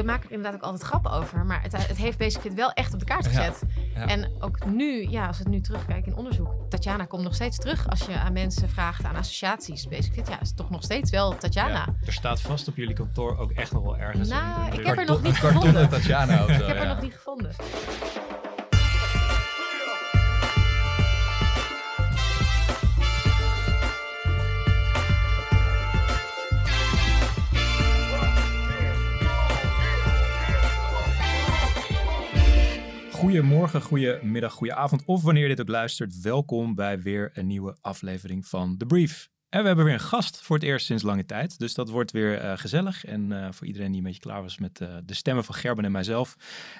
we maken er inderdaad ook altijd grappen over. Maar het, het heeft Basic Fit wel echt op de kaart gezet. ja. En ook nu, ja, als we het nu terugkijken in onderzoek. Tatjana komt nog steeds terug als je aan mensen vraagt, aan associaties. Basic Fit, ja, is toch nog steeds wel Tatjana. Ja, er staat vast op jullie kantoor ook echt nog wel ergens. Nou, een- ik een- heb er nog niet gevonden. Tatjana of zo, Ik heb er nog niet gevonden. Goedemorgen, goedemiddag, goedenavond of wanneer je dit ook luistert. Welkom bij weer een nieuwe aflevering van The Brief. En we hebben weer een gast voor het eerst sinds lange tijd. Dus dat wordt weer eh, gezellig. En eh, voor iedereen die een beetje klaar was met eh, de stemmen van Gerben en mijzelf.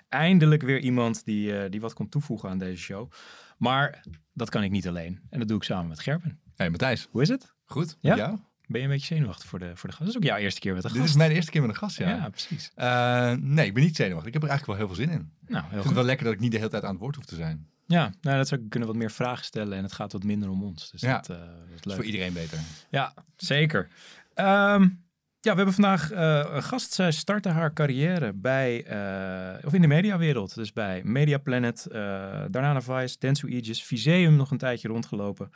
Eindelijk weer iemand die, die wat kon toevoegen aan deze show. Maar dat kan ik niet alleen. En dat doe ik samen met Gerben. Hey Matthijs, Hoe is het? goed? Ja? Ja? Ben je een beetje zenuwachtig voor de, voor de gast? Dat is ook jouw eerste keer met een Dit gast. is mijn eerste keer met een gast, ja. ja. precies. Eh, nee, ik ben niet zenuwachtig. Ik heb er eigenlijk wel heel veel zin in. Ik Nou, heel vind goed. het wel lekker dat ik niet de hele tijd aan het woord hoef te zijn. Ja, nou, dat zou ik kunnen wat meer vragen stellen en het gaat wat minder om ons. Dus Ja. dat, eh, dat is leuk. voor iedereen beter. Ja, zeker. Ehm, ja, we hebben vandaag eh, een gast. Zij startte haar carrière bij, eh, of in de mediawereld. Dus bij Media Planet, eh, daarna naar Vice, Dentsu Aegis, Viseum nog een tijdje rondgelopen.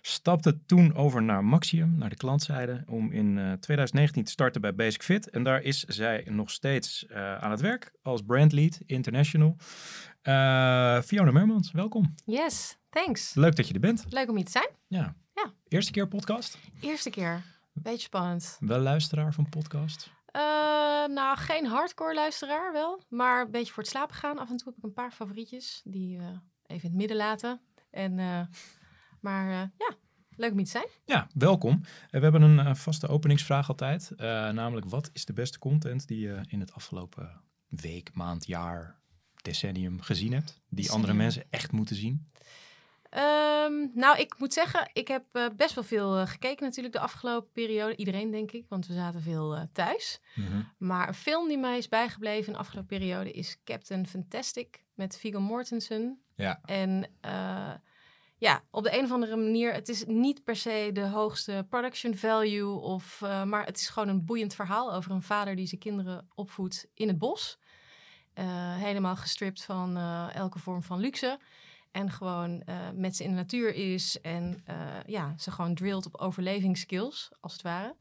Stapte toen over naar Maxium, naar de klantzijde, om in eh, 2019 te starten bij Basic Fit. En daar is zij nog steeds aan het werk als brandlead international. Fiona Mermans, welkom. Yes, thanks. Leuk dat je er bent. Leuk om hier te zijn. Ja. Ja. Eerste keer podcast? Eerste keer. Beetje spannend. Wel luisteraar van podcast? Eh, nou, geen hardcore luisteraar wel. Maar een beetje voor het slapen gaan. Af en toe heb ik een paar favorietjes. Die eh, even in het midden laten. En, eh, maar ja, leuk om hier te zijn. Ja, welkom. We hebben een vaste openingsvraag altijd. namelijk, wat is de beste content die je in het afgelopen week, maand, jaar, decennium gezien hebt? Die andere mensen echt moeten zien? Ehm, nou, ik moet zeggen, ik heb eh, best wel veel eh, gekeken natuurlijk de afgelopen periode. Iedereen, denk ik, want we zaten veel eh, thuis. Maar een film die mij is bijgebleven in de afgelopen periode is Captain Fantastic met Viggo Mortensen. Ja. En ja, op de een of andere manier, het is niet per se de hoogste production value, of, maar het is gewoon een boeiend verhaal over een vader die zijn kinderen opvoedt in het bos. Helemaal gestript van elke vorm van luxe. En gewoon eh, met ze in de natuur is. En eh, ja, ze gewoon drillt op overlevingsskills, als het ware.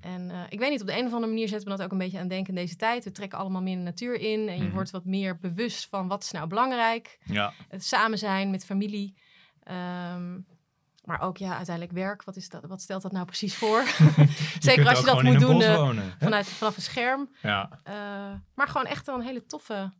En eh, ik weet niet, op de een of andere manier zetten we dat ook een beetje aan denken in deze tijd. We trekken allemaal meer de natuur in. En je Mhm. wordt wat meer bewust van wat is nou belangrijk. Ja. Het samen zijn met familie. Ehm, maar ook ja, uiteindelijk werk. Wat, is dat, wat stelt dat nou precies voor? Zeker als je dat moet doen wonen, vanuit, vanaf een scherm. Ja, maar gewoon echt wel een hele toffe,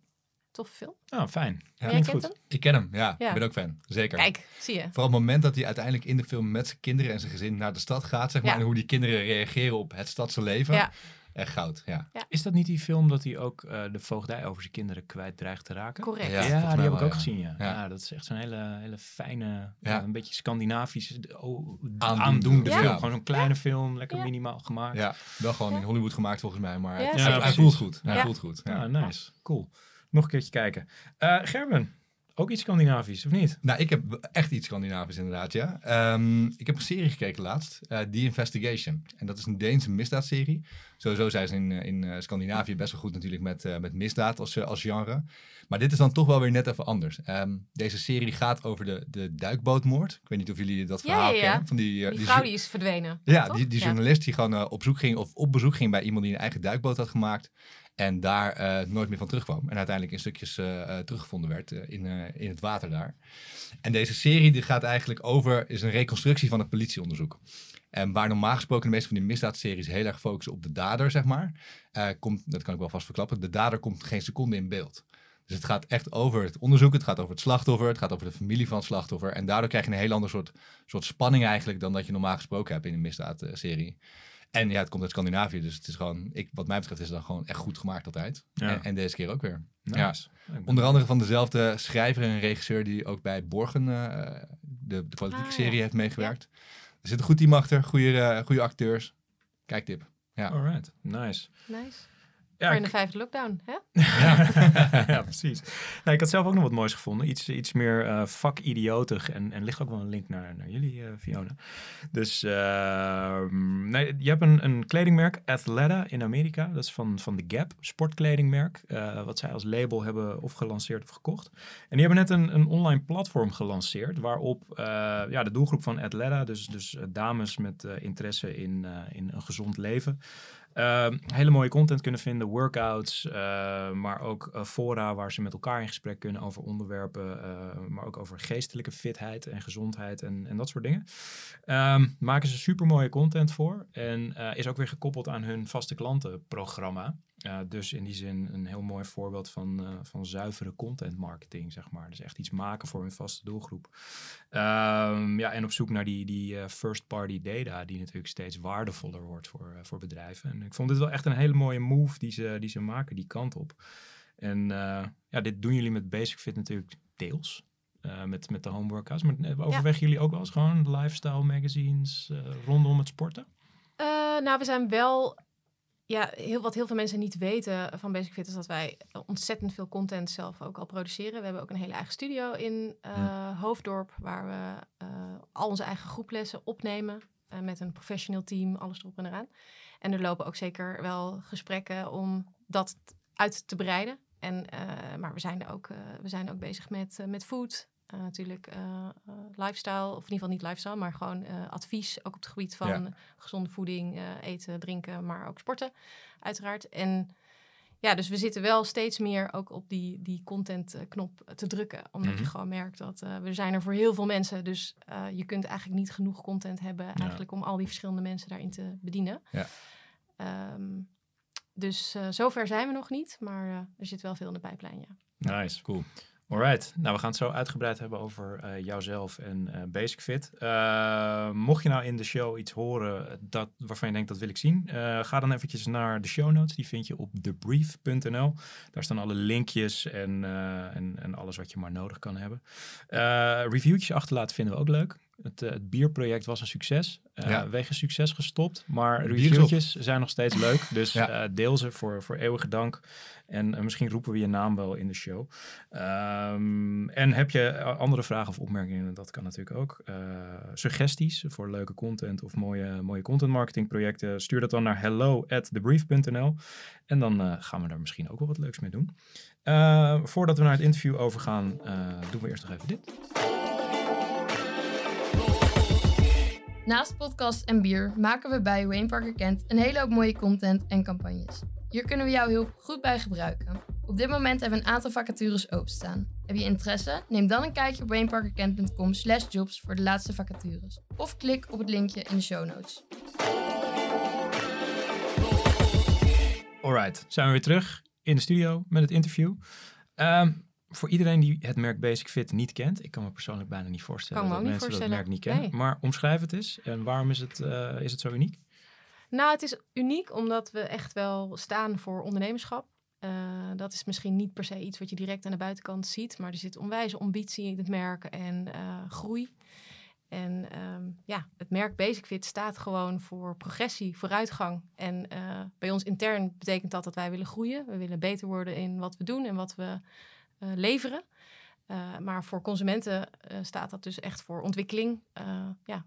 toffe film. fijn. Ja. Jij Klinkt kent goed. hem? Ik ken hem, ja. Ja. Ik ben ook fan. Zeker. Kijk, zie je. Vooral het moment dat hij uiteindelijk in de film met zijn kinderen en zijn gezin naar de stad gaat, zeg maar. Ja. En hoe die kinderen reageren op het stadse leven. Ja. Echt goud, ja. Is dat niet die film dat hij ook eh, de voogdij over zijn kinderen kwijt dreigt te raken? Correct. Ja. Ja, die heb ik ook ja. gezien, ja. ja. Ja. dat is echt zo'n hele, hele fijne, Ja. ja, een beetje Scandinavische, oh, Aandoende. aandoende Ja. film. Gewoon zo'n kleine film, lekker Ja. minimaal gemaakt. Ja, wel gewoon Ja. in Hollywood gemaakt volgens mij, maar Ja, het- Ja, hij, hij voelt goed. Hij Ja. voelt goed. Ja. Ja, nice. Cool. Nog een keertje kijken. Eh Gerben, ook iets Scandinavisch, of niet? Nou, ik heb echt iets Scandinavisch inderdaad, ja. Ehm, ik heb een serie gekeken laatst, eh The Investigation. En dat is een Deense misdaadserie. Sowieso zijn ze in, eh, in Scandinavië best wel goed natuurlijk met, met misdaad als, als genre. Maar dit is dan toch wel weer net even anders. Ehm, deze serie gaat over de, de duikbootmoord. Ik weet niet of jullie dat verhaal ja, ja. kennen. Van die, Die die vrouw die is verdwenen. Ja, toch? die, die journalist die gewoon op zoek ging of op bezoek ging bij iemand die een eigen duikboot had gemaakt. En daar eh, nooit meer van terugkwam. En uiteindelijk in stukjes eh, eh, teruggevonden werd in, in het water daar. En deze serie die gaat eigenlijk over, is een reconstructie van het politieonderzoek. En waar normaal gesproken de meeste van die misdaadseries heel erg focussen op de dader, zeg maar. komt, dat kan ik wel vast verklappen, de dader komt geen seconde in beeld. Dus het gaat echt over het onderzoek, het gaat over het slachtoffer, het gaat over de familie van het slachtoffer. En daardoor krijg je een heel ander soort, soort spanning eigenlijk dan dat je normaal gesproken hebt in een misdaadserie. En ja, het komt uit Scandinavië, dus het is gewoon, ik, wat mij betreft is het dan gewoon echt goed gemaakt altijd. Ja. En, en deze keer ook weer. Nice. Ja. Onder andere van dezelfde schrijver en regisseur die ook bij Borgen, eh, de, de politieke Ah, serie, ja. heeft meegewerkt. Er zit een goed team achter, goede, eh, goede acteurs. Kijktip. Ja. Alright, nice. Nice. Ja, voor in de vijfde lockdown. Hè? ja, precies. Nou, ik had zelf ook nog wat moois gevonden. Iets, iets meer eh vakidiotig. En, en ligt ook wel een link naar, naar jullie, eh, Fiona. Dus ehm, nee, je hebt een, een kledingmerk, Athleta in Amerika. Dat is van, van The Gap, sportkledingmerk. eh, wat zij als label hebben of gelanceerd of gekocht. En die hebben net een, een online platform gelanceerd. Waarop eh, ja, de doelgroep van Athleta, dus, dus dames met eh, interesse in, eh, in een gezond leven. Ehm, hele mooie content kunnen vinden, workouts, eh, maar ook eh, fora waar ze met elkaar in gesprek kunnen over onderwerpen, eh, maar ook over geestelijke fitheid en gezondheid en, en dat soort dingen. Ehm, maken ze super mooie content voor en eh, is ook weer gekoppeld aan hun vaste klantenprogramma. Eh, dus in die zin een heel mooi voorbeeld van, eh, van zuivere content marketing, zeg maar. Dus echt iets maken voor hun vaste doelgroep. Ehm, ja, en op zoek naar die, die eh, first party data, die natuurlijk steeds waardevoller wordt voor, voor bedrijven. En ik vond dit wel echt een hele mooie move die ze, die ze maken, die kant op. En ja, dit doen jullie met Basic Fit natuurlijk deels. met, met de home workouts. Maar overwegen jullie ook wel eens gewoon lifestyle magazines rondom het sporten? Nou, we zijn wel. Ja, heel, wat heel veel mensen niet weten van Basic Fit is dat wij ontzettend veel content zelf ook al produceren. We hebben ook een hele eigen studio in eh, Hoofddorp, waar we eh, al onze eigen groeplessen opnemen. eh, met een professioneel team, alles erop en eraan. En er lopen ook zeker wel gesprekken om dat uit te breiden. En, maar we zijn, er ook, we zijn ook bezig met, met food. Eh, natuurlijk eh, eh, lifestyle, of in ieder geval niet lifestyle, maar gewoon advies. Ook op het gebied van Ja. gezonde voeding, eten, drinken, maar ook sporten, uiteraard. En ja, dus we zitten wel steeds meer ook op die, die content-knop te drukken. Omdat Mhm. je gewoon merkt dat we zijn er voor heel veel mensen. Dus je kunt eigenlijk niet genoeg content hebben eigenlijk om al die verschillende mensen daarin te bedienen. Ja. Ehm, dus zover zijn we nog niet, maar er zit wel veel in de pijplijn, ja. Nice. Cool. Alright, nou we gaan het zo uitgebreid hebben over eh, jouzelf en eh, Basic Fit. Eh, mocht je nou in de show iets horen dat, waarvan je denkt dat wil ik zien, ga dan eventjes naar de show notes. Die vind je op thebrief.nl. Daar staan alle linkjes en, en, en alles wat je maar nodig kan hebben. Reviewtjes achterlaten vinden we ook leuk. Het, eh, het bierproject was een succes. Eh Ja. Wegens succes gestopt, maar reviewtjes zijn nog steeds leuk. Dus Ja. eh, deel ze voor, voor eeuwige dank. En eh, misschien roepen we je naam wel in de show. Ehm, en heb je eh, andere vragen of opmerkingen, dat kan natuurlijk ook. Eh, suggesties voor leuke content of mooie, mooie content marketing projecten, stuur dat dan naar hello at thebrief.nl. En dan eh, gaan we daar misschien ook wel wat leuks mee doen. Eh, voordat we naar het interview overgaan, eh, doen we eerst nog even dit. Naast podcast en bier maken we bij Wayne Parker Kent een hele hoop mooie content en campagnes. Hier kunnen we jouw hulp goed bij gebruiken. Op dit moment hebben we een aantal vacatures openstaan. Heb je interesse? Neem dan een kijkje op wayneparkerkent.com slash jobs voor de laatste vacatures. Of klik op het linkje in de show notes. Alright, zijn we weer terug in de studio met het interview. Ehm, voor iedereen die het merk Basic Fit niet kent, ik kan me persoonlijk bijna niet voorstellen dat niet mensen dat voorstellen. merk niet kennen. Nee. Maar omschrijf het eens en waarom is het, eh, is het zo uniek? Nou, het is uniek omdat we echt wel staan voor ondernemerschap. Eh, dat is misschien niet per se iets wat je direct aan de buitenkant ziet, maar er zit onwijze ambitie in het merk en eh, groei. En ehm, ja, het merk Basic Fit staat gewoon voor progressie, vooruitgang. En bij ons intern betekent dat dat wij willen groeien. We willen beter worden in wat we doen en wat we leveren. Eh, maar voor consumenten eh, staat dat dus echt voor ontwikkeling. Eh, ja,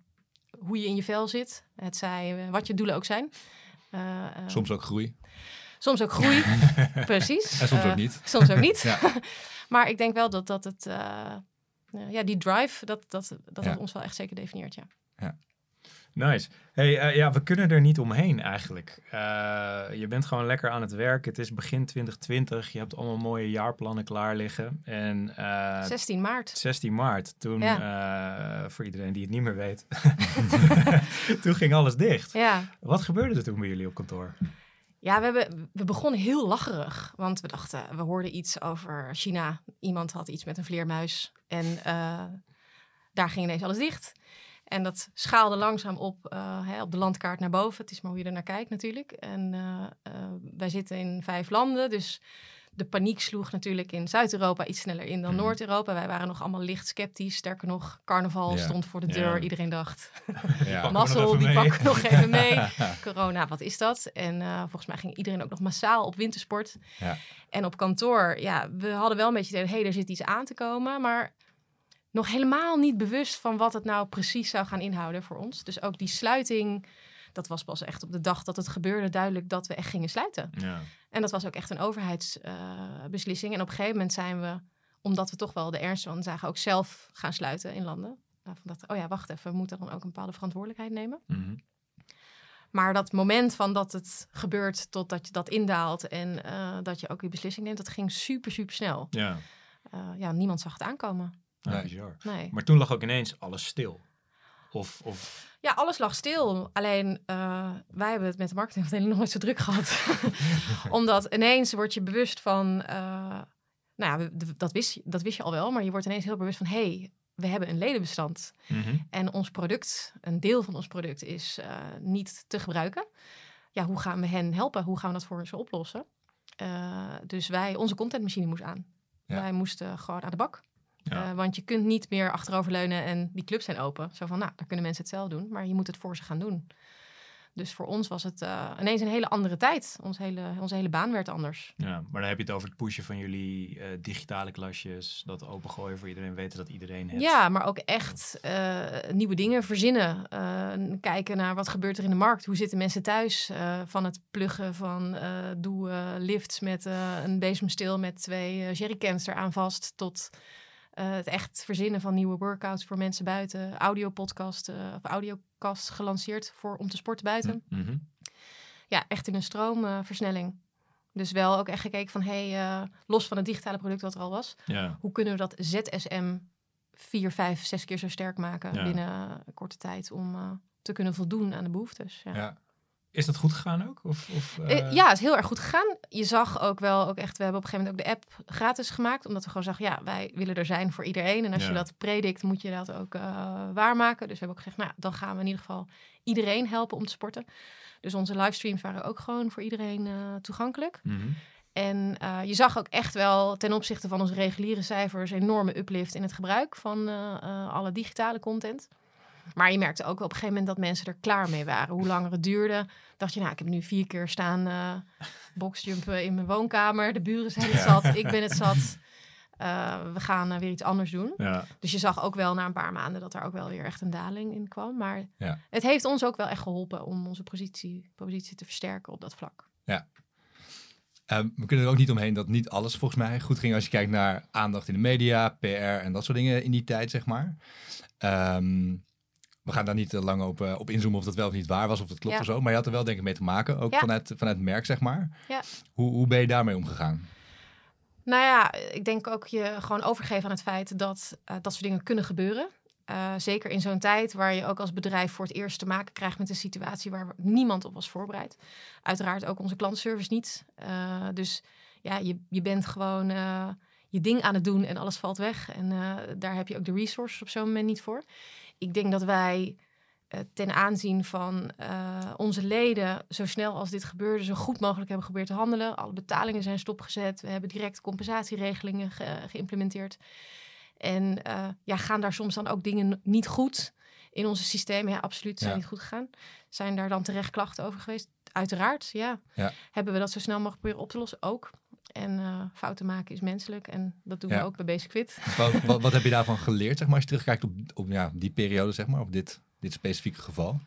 hoe je in je vel zit. Het zij eh, wat je doelen ook zijn. Eh, eh, Soms ook groei. soms ook groei. Precies. En soms Eh, ook niet. Soms ook niet. Ja. maar ik denk wel dat, dat het, eh, eh, ja, die drive, dat, dat, dat Ja. het ons wel echt zeker definieert. Ja. Nice. Hey, eh, ja, we kunnen er niet omheen eigenlijk. Eh, je bent gewoon lekker aan het werk. Het is begin 2020. Je hebt allemaal mooie jaarplannen klaar liggen. En eh, 16 maart. 16 maart, toen, Ja. eh, voor iedereen die het niet meer weet, toen ging alles dicht. Ja. Wat gebeurde er toen bij jullie op kantoor? Ja, we, hebben, we begonnen heel lacherig. Want we dachten, we hoorden iets over China. Iemand had iets met een vleermuis. En eh, daar ging ineens alles dicht. En dat schaalde langzaam op, eh, hè, op de landkaart naar boven. Het is maar hoe je er naar kijkt natuurlijk. En eh, eh, wij zitten in vijf landen. Dus de paniek sloeg natuurlijk in Zuid-Europa iets sneller in dan Mhm. Noord-Europa. Wij waren nog allemaal licht sceptisch. Sterker nog, carnaval Ja. stond voor de Ja. deur. Iedereen dacht, Ja. mazzel, die pakken we nog even mee. Corona, wat is dat? En volgens mij ging iedereen ook nog massaal op wintersport. Ja. En op kantoor, ja, we hadden wel een beetje idee, hé, er zit iets aan te komen. Maar nog helemaal niet bewust van wat het nou precies zou gaan inhouden voor ons. Dus ook die sluiting, dat was pas echt op de dag dat het gebeurde duidelijk dat we echt gingen sluiten. Ja. En dat was ook echt een overheidsbeslissing. en op een gegeven moment zijn we, omdat we toch wel de ernst van zagen, ook zelf gaan sluiten in landen. Nou, van dat, oh ja, wacht even, we moeten dan ook een bepaalde verantwoordelijkheid nemen. Mhm. Maar dat moment van dat het gebeurt totdat je dat indaalt en eh, dat je ook die beslissing neemt, dat ging super, super snel. ja. Eh, ja, niemand zag het aankomen. Nee. bizar. Nee. Maar toen lag ook ineens alles stil. Of, of Ja, alles lag stil. Alleen eh, wij hebben het met de marketingafdeling nog nooit zo druk gehad. Omdat ineens word je bewust van, eh, nou ja, dat wist, je, dat wist je al wel, maar je wordt ineens heel bewust van, hé, hey, we hebben een ledenbestand. Mhm. En ons product, een deel van ons product, is eh, niet te gebruiken. Ja, hoe gaan we hen helpen? Hoe gaan we dat voor ze oplossen? Eh, dus wij, onze contentmachine moest aan. Ja. Wij moesten gewoon aan de bak. Ja. Eh, want je kunt niet meer achteroverleunen en die clubs zijn open. Zo van, nou, daar kunnen mensen het zelf doen. Maar je moet het voor ze gaan doen. Dus voor ons was het eh, ineens een hele andere tijd. Ons hele, onze hele baan werd anders. ja, maar dan heb je het over het pushen van jullie eh, digitale klasjes. Dat opengooien voor iedereen, weten dat iedereen het... Ja, maar ook echt nieuwe dingen verzinnen. Kijken naar wat gebeurt er in de markt. Hoe zitten mensen thuis? Van het pluggen van doe lifts met een bezemstil met twee jerrycans eraan vast. Tot eh, het echt verzinnen van nieuwe workouts voor mensen buiten. Audiopodcast eh, of audiocast gelanceerd voor om te sporten buiten. Mhm. Ja, echt in een stroomversnelling. dus wel ook echt gekeken van, hey, eh, los van het digitale product wat er al was, Ja. hoe kunnen we dat ZSM vier, vijf, zes keer zo sterk maken Ja. binnen een korte tijd om te kunnen voldoen aan de behoeftes. Ja. Ja. Is dat goed gegaan ook? Of, of, Eh, eh, ja, het is heel erg goed gegaan. Je zag ook wel, ook echt, we hebben op een gegeven moment ook de app gratis gemaakt. Omdat we gewoon zagen, ja, wij willen er zijn voor iedereen. En als Ja. je dat predikt, moet je dat ook eh, waarmaken. Dus we hebben ook gezegd, nou, dan gaan we in ieder geval iedereen helpen om te sporten. Dus onze livestreams waren ook gewoon voor iedereen eh, toegankelijk. Mhm. En eh, je zag ook echt wel ten opzichte van onze reguliere cijfers een enorme uplift in het gebruik van eh, eh, alle digitale content. Maar je merkte ook op een gegeven moment dat mensen er klaar mee waren. Hoe langer het duurde, dacht je, nou, ik heb nu vier keer staan eh boxjumpen in mijn woonkamer. De buren zijn het Ja. zat, ik ben het zat. Eh, we gaan eh, weer iets anders doen. Ja. Dus je zag ook wel na een paar maanden dat er ook wel weer echt een daling in kwam. Maar Ja. het heeft ons ook wel echt geholpen om onze positie, positie te versterken op dat vlak. Ehm, we kunnen er ook niet omheen dat niet alles volgens mij goed ging als je kijkt naar aandacht in de media, PR en dat soort dingen in die tijd, zeg maar. Ehm, we gaan daar niet te lang op, eh, op inzoomen of dat wel of niet waar was, of dat klopt Ja. of zo. Maar je had er wel denk ik mee te maken, ook Ja. vanuit, vanuit het merk, zeg maar. Ja. Hoe, hoe ben je daarmee omgegaan? Nou ja, ik denk ook je gewoon overgeven aan het feit dat eh, dat soort dingen kunnen gebeuren. Eh, zeker in zo'n tijd waar je ook als bedrijf voor het eerst te maken krijgt met een situatie waar niemand op was voorbereid. Uiteraard ook onze klantenservice niet. Eh, dus ja, je, je bent gewoon eh, je ding aan het doen en alles valt weg. En eh, daar heb je ook de resources op zo'n moment niet voor. Ik denk dat wij eh, ten aanzien van eh, onze leden zo snel als dit gebeurde, zo goed mogelijk hebben geprobeerd te handelen. Alle betalingen zijn stopgezet. We hebben direct compensatieregelingen ge- geïmplementeerd. En eh, ja, gaan daar soms dan ook dingen niet goed in onze systemen? Ja, absoluut, zijn Ja. niet goed gegaan. Zijn daar dan terecht klachten over geweest? Uiteraard, ja. Ja. Hebben we dat zo snel mogelijk proberen op te lossen? Ook. En eh, fouten maken is menselijk en dat doen Ja. we ook bij Basic Fit. Wat, wat, wat heb je daarvan geleerd, zeg maar, als je terugkijkt op, op ja, die periode, zeg maar, op dit, dit specifieke geval?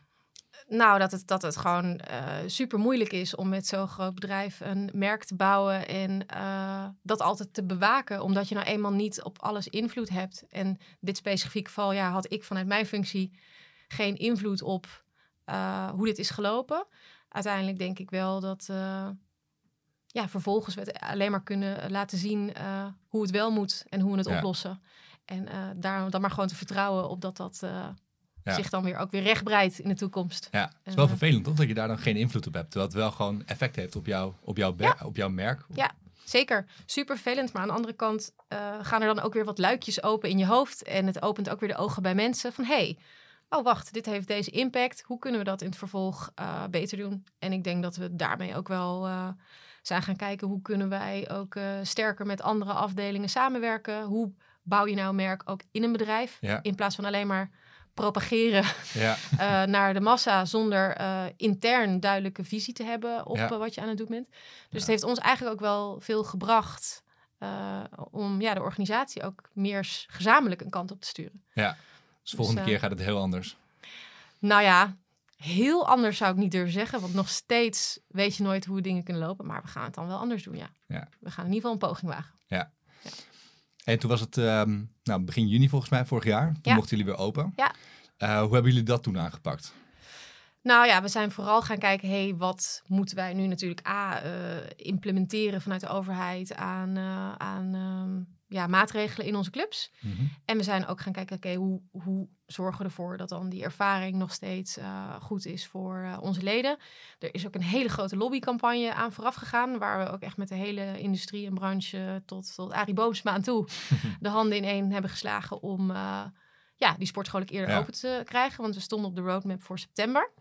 Nou, dat het, dat het gewoon super moeilijk is om met zo'n groot bedrijf een merk te bouwen en eh, dat altijd te bewaken, omdat je nou eenmaal niet op alles invloed hebt. En dit specifieke geval, ja, had ik vanuit mijn functie geen invloed op eh, hoe dit is gelopen. Uiteindelijk denk ik wel dat, eh, ja, vervolgens we het alleen maar kunnen laten zien eh, hoe het wel moet en hoe we het Ja. oplossen. En eh, daar dan maar gewoon te vertrouwen op dat dat eh, Ja. zich dan weer ook weer rechtbreidt in de toekomst. Ja, het is wel Eh, vervelend toch, dat je daar dan geen invloed op hebt. Terwijl het wel gewoon effect heeft op, jou, op, jouw, op jouw merk. Ja. Zeker, super vervelend. Maar aan de andere kant eh, gaan er dan ook weer wat luikjes open in je hoofd. En het opent ook weer de ogen bij mensen van... hey, oh wacht, dit heeft deze impact. Hoe kunnen we dat in het vervolg eh, beter doen? En ik denk dat we daarmee ook wel eh, zijn gaan kijken hoe kunnen wij ook eh, sterker met andere afdelingen samenwerken. Hoe bouw je nou een merk ook in een bedrijf? Ja. In plaats van alleen maar propageren Ja, eh, naar de massa zonder eh, intern duidelijke visie te hebben op Ja. wat je aan het doen bent. Dus Ja. het heeft ons eigenlijk ook wel veel gebracht om ja, de organisatie ook meer gezamenlijk een kant op te sturen. dus volgende eh, keer gaat het heel anders. Nou ja, heel anders zou ik niet durven zeggen, want nog steeds weet je nooit hoe dingen kunnen lopen, maar we gaan het dan wel anders doen, ja. Ja. We gaan in ieder geval een poging wagen. En toen was het ehm, nou, begin juni volgens mij, vorig jaar. Toen Ja. mochten jullie weer open. Ja. Eh, hoe hebben jullie dat toen aangepakt? Nou ja, we zijn vooral gaan kijken, hey, wat moeten wij nu natuurlijk A, eh, implementeren vanuit de overheid aan, eh, aan ehm, ja, maatregelen in onze clubs. En we zijn ook gaan kijken, oké, hoe, hoe zorgen we ervoor dat dan die ervaring nog steeds eh, goed is voor eh, onze leden. Er is ook een hele grote lobbycampagne aan vooraf gegaan, waar we ook echt met de hele industrie en branche tot, tot Arie Boomsma aan toe de handen in één hebben geslagen om eh, ja, die sportscholen eerder Ja. open te krijgen. Want we stonden op de roadmap voor september.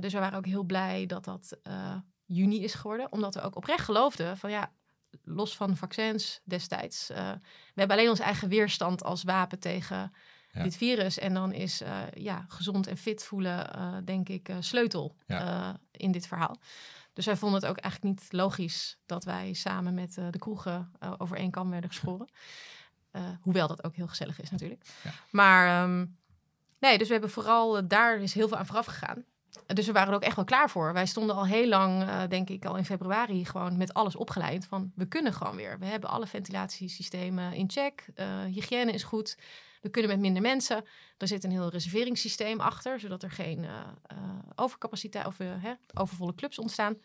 Dus we waren ook heel blij dat dat juni is geworden. Omdat we ook oprecht geloofden van ja, los van vaccins destijds. eh, we hebben alleen onze eigen weerstand als wapen tegen Ja. dit virus. En dan is eh, ja, gezond en fit voelen, eh, denk ik, sleutel Ja. in dit verhaal. Dus wij vonden het ook eigenlijk niet logisch dat wij samen met de kroegen over één kam werden geschoren. Hoewel dat ook heel gezellig is natuurlijk. Ja. Maar ehm, nee, dus we hebben vooral, daar is heel veel aan vooraf gegaan. Dus we waren er ook echt wel klaar voor. Wij stonden al heel lang, eh, denk ik al in februari, gewoon met alles opgeleid. Van we kunnen gewoon weer. We hebben alle ventilatiesystemen in check. eh, hygiëne is goed. We kunnen met minder mensen. Er zit een heel reserveringssysteem achter, zodat er geen eh, overcapaciteit of overvolle clubs ontstaan.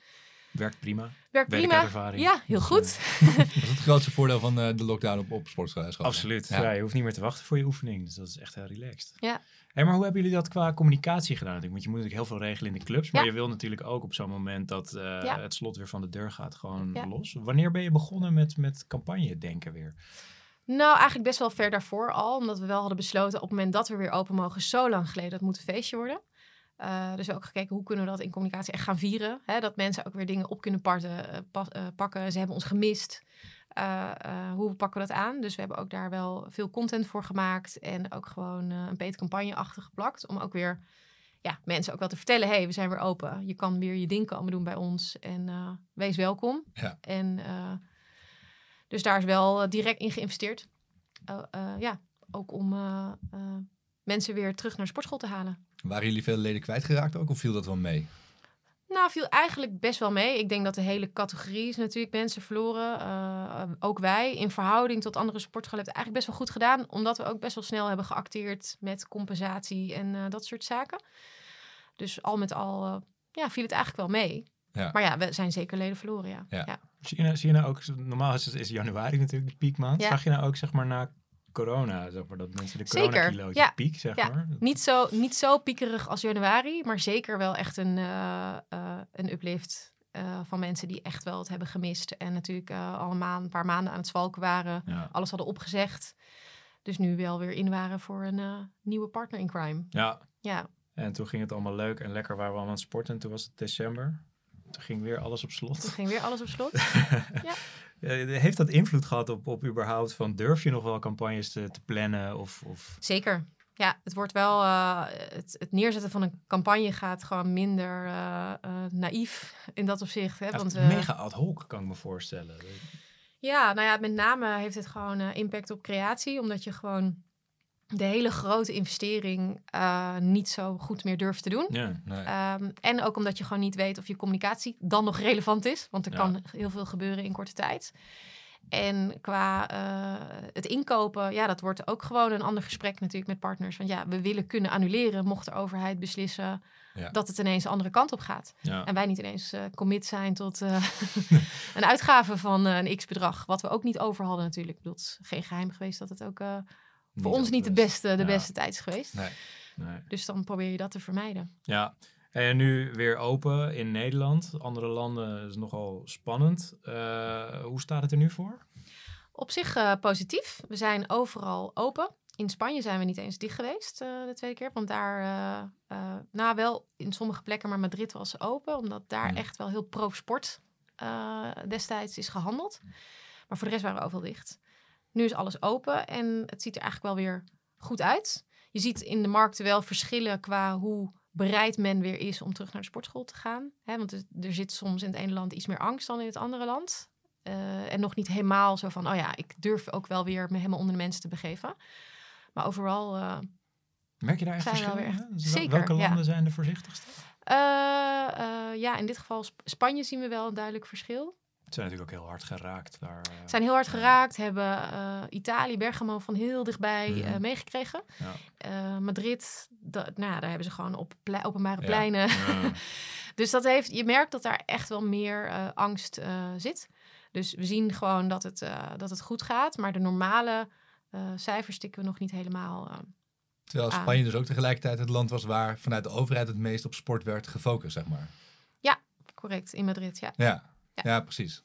Werkt prima. Werkt prima. Ja, heel Dus, goed. Dat is het grootste voordeel van eh, de lockdown op, op. Absoluut. Ja. Ja. je hoeft niet meer te wachten voor je oefening. Dus dat is echt heel relaxed. Ja. Hey, maar hoe hebben jullie dat qua communicatie gedaan? natuurlijk? Want je moet natuurlijk heel veel regelen in de clubs. Maar Ja. je wil natuurlijk ook op zo'n moment dat eh, Ja. het slot weer van de deur gaat gewoon Ja. los. Wanneer ben je begonnen met, met campagne denken weer? Nou, eigenlijk best wel ver daarvoor al. Omdat we wel hadden besloten op het moment dat we weer open mogen, zo lang geleden, dat moet een feestje worden. Eh, dus we hebben ook gekeken hoe kunnen we dat in communicatie echt gaan vieren. Hè? Dat mensen ook weer dingen op kunnen parten, eh, eh, pakken. Ze hebben ons gemist. Hoe pakken we dat aan? Dus we hebben ook daar wel veel content voor gemaakt. En ook gewoon een beter campagne achter geplakt. Om ook weer ja, mensen ook wel te vertellen. hey, we zijn weer open. Je kan weer je ding komen doen bij ons. En wees welkom. Ja. En dus daar is wel direct in geïnvesteerd. Ja, ook om mensen weer terug naar de sportschool te halen. Waren jullie veel leden kwijtgeraakt ook of viel dat wel mee? Nou, viel eigenlijk best wel mee. Ik denk dat de hele categorie is natuurlijk mensen verloren. Eh, ook wij in verhouding tot andere sportscholen hebben het eigenlijk best wel goed gedaan. Omdat we ook best wel snel hebben geacteerd met compensatie en eh, dat soort zaken. Dus al met al eh, ja, viel het eigenlijk wel mee. Ja. Maar ja, we zijn zeker leden verloren, ja. Ja. ja. Zie je nou, zie je nou ook, normaal is, het, is januari natuurlijk de piekmaand. Ja. Zag je nou ook zeg maar na corona, zeg maar, dat mensen de coronakilo's ja. piek, zeg Ja. maar? Niet zo, niet zo piekerig als januari, maar zeker wel echt een, eh, eh, een uplift eh, van mensen die echt wel het hebben gemist. En natuurlijk eh, al een, paar maanden aan het zwalken waren, Ja. alles hadden opgezegd. Dus nu wel weer in waren voor een nieuwe partner in crime. ja, Ja, en toen ging het allemaal leuk en lekker, waren we allemaal aan het sporten. En toen was het december. Toen ging weer alles op toen slot. ging weer alles op slot. Eh, Heeft dat invloed gehad op, op überhaupt van durf je nog wel campagnes te, te plannen? Of, of... Zeker. Ja, het wordt wel. eh, het, het neerzetten van een campagne gaat gewoon minder eh, eh, naïef in dat opzicht. Hè? Ja, Want, eh, mega ad hoc, kan ik me voorstellen. Ja, nou ja, met name heeft het gewoon eh, impact op creatie, omdat je gewoon de hele grote investering eh, niet zo goed meer durft te doen. Ja, Nee. Ehm, en ook omdat je gewoon niet weet of je communicatie dan nog relevant is, want er Ja. kan heel veel gebeuren in korte tijd. En qua eh, het inkopen, ja, dat wordt ook gewoon een ander gesprek natuurlijk met partners. Want ja, we willen kunnen annuleren mocht de overheid beslissen Ja. dat het ineens de andere kant op gaat. ja. En wij niet ineens eh, commit zijn tot een uitgave van een x-bedrag. Wat we ook niet over hadden natuurlijk. Ik bedoel, het is geen geheim geweest dat het ook voor ons niet de beste, de Ja. beste tijd is geweest. Nee. Nee. Dus dan probeer je dat te vermijden. Ja, en nu weer open in Nederland. Andere landen is nogal spannend. Eh, hoe staat het er nu voor? Op zich eh, positief. We zijn overal open. In Spanje zijn we niet eens dicht geweest eh, de tweede keer. Want daar, eh, nou wel in sommige plekken, maar Madrid was open. Omdat daar Hmm. echt wel heel pro-sport destijds is gehandeld. Maar voor de rest waren we overal dicht. Nu is alles open en het ziet er eigenlijk wel weer goed uit. Je ziet in de markten wel verschillen qua hoe bereid men weer is om terug naar de sportschool te gaan. Hè, want er, zit soms in het ene land iets meer angst dan in het andere land. Eh, en nog niet helemaal zo van, oh ja, ik durf ook wel weer me helemaal onder de mensen te begeven. Maar overal, eh, Merk je daar echt Zijn we wel verschil weer echt- Zeker, Welke ja. landen zijn de voorzichtigste? eh, ja, in dit geval Sp- Spanje zien we wel een duidelijk verschil. Zijn natuurlijk ook heel hard geraakt daar. eh. Zijn heel hard geraakt, hebben eh, Italië, Bergamo van heel dichtbij eh, Mhm. meegekregen. Ja. Eh, Madrid, nou, ja, daar hebben ze gewoon op ple- openbare Ja. pleinen. Ja. Dus dat heeft, je merkt dat daar echt wel meer eh, angst eh, zit. Dus we zien gewoon dat het, eh, dat het goed gaat. Maar de normale eh, cijfers tikken we nog niet helemaal. eh. Terwijl aan. Spanje dus ook tegelijkertijd het land was waar vanuit de overheid het meest op sport werd gefocust, zeg maar. correct, in Madrid, ja. Ja, Ja. ja. precies.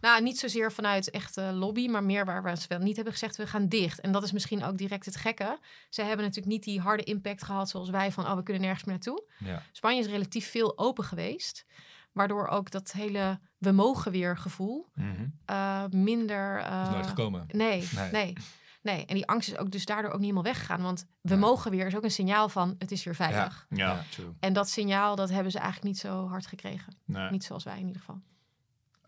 Nou, niet zozeer vanuit echte lobby, maar meer waar we ze wel niet hebben gezegd, we gaan dicht. En dat is misschien ook direct het gekke. Ze hebben natuurlijk niet die harde impact gehad zoals wij van, oh, we kunnen nergens meer naartoe. Ja. Spanje is relatief veel open geweest. Waardoor ook dat hele we mogen weer gevoel Mhm. eh, minder... eh, is nooit gekomen. Nee, Nee. nee, nee. En die angst is ook dus daardoor ook niet helemaal weggegaan. Want we Ja. mogen weer is ook een signaal van het is weer veilig. Ja, Ja. true. En dat signaal, dat hebben ze eigenlijk niet zo hard gekregen. Nee. Niet zoals wij in ieder geval.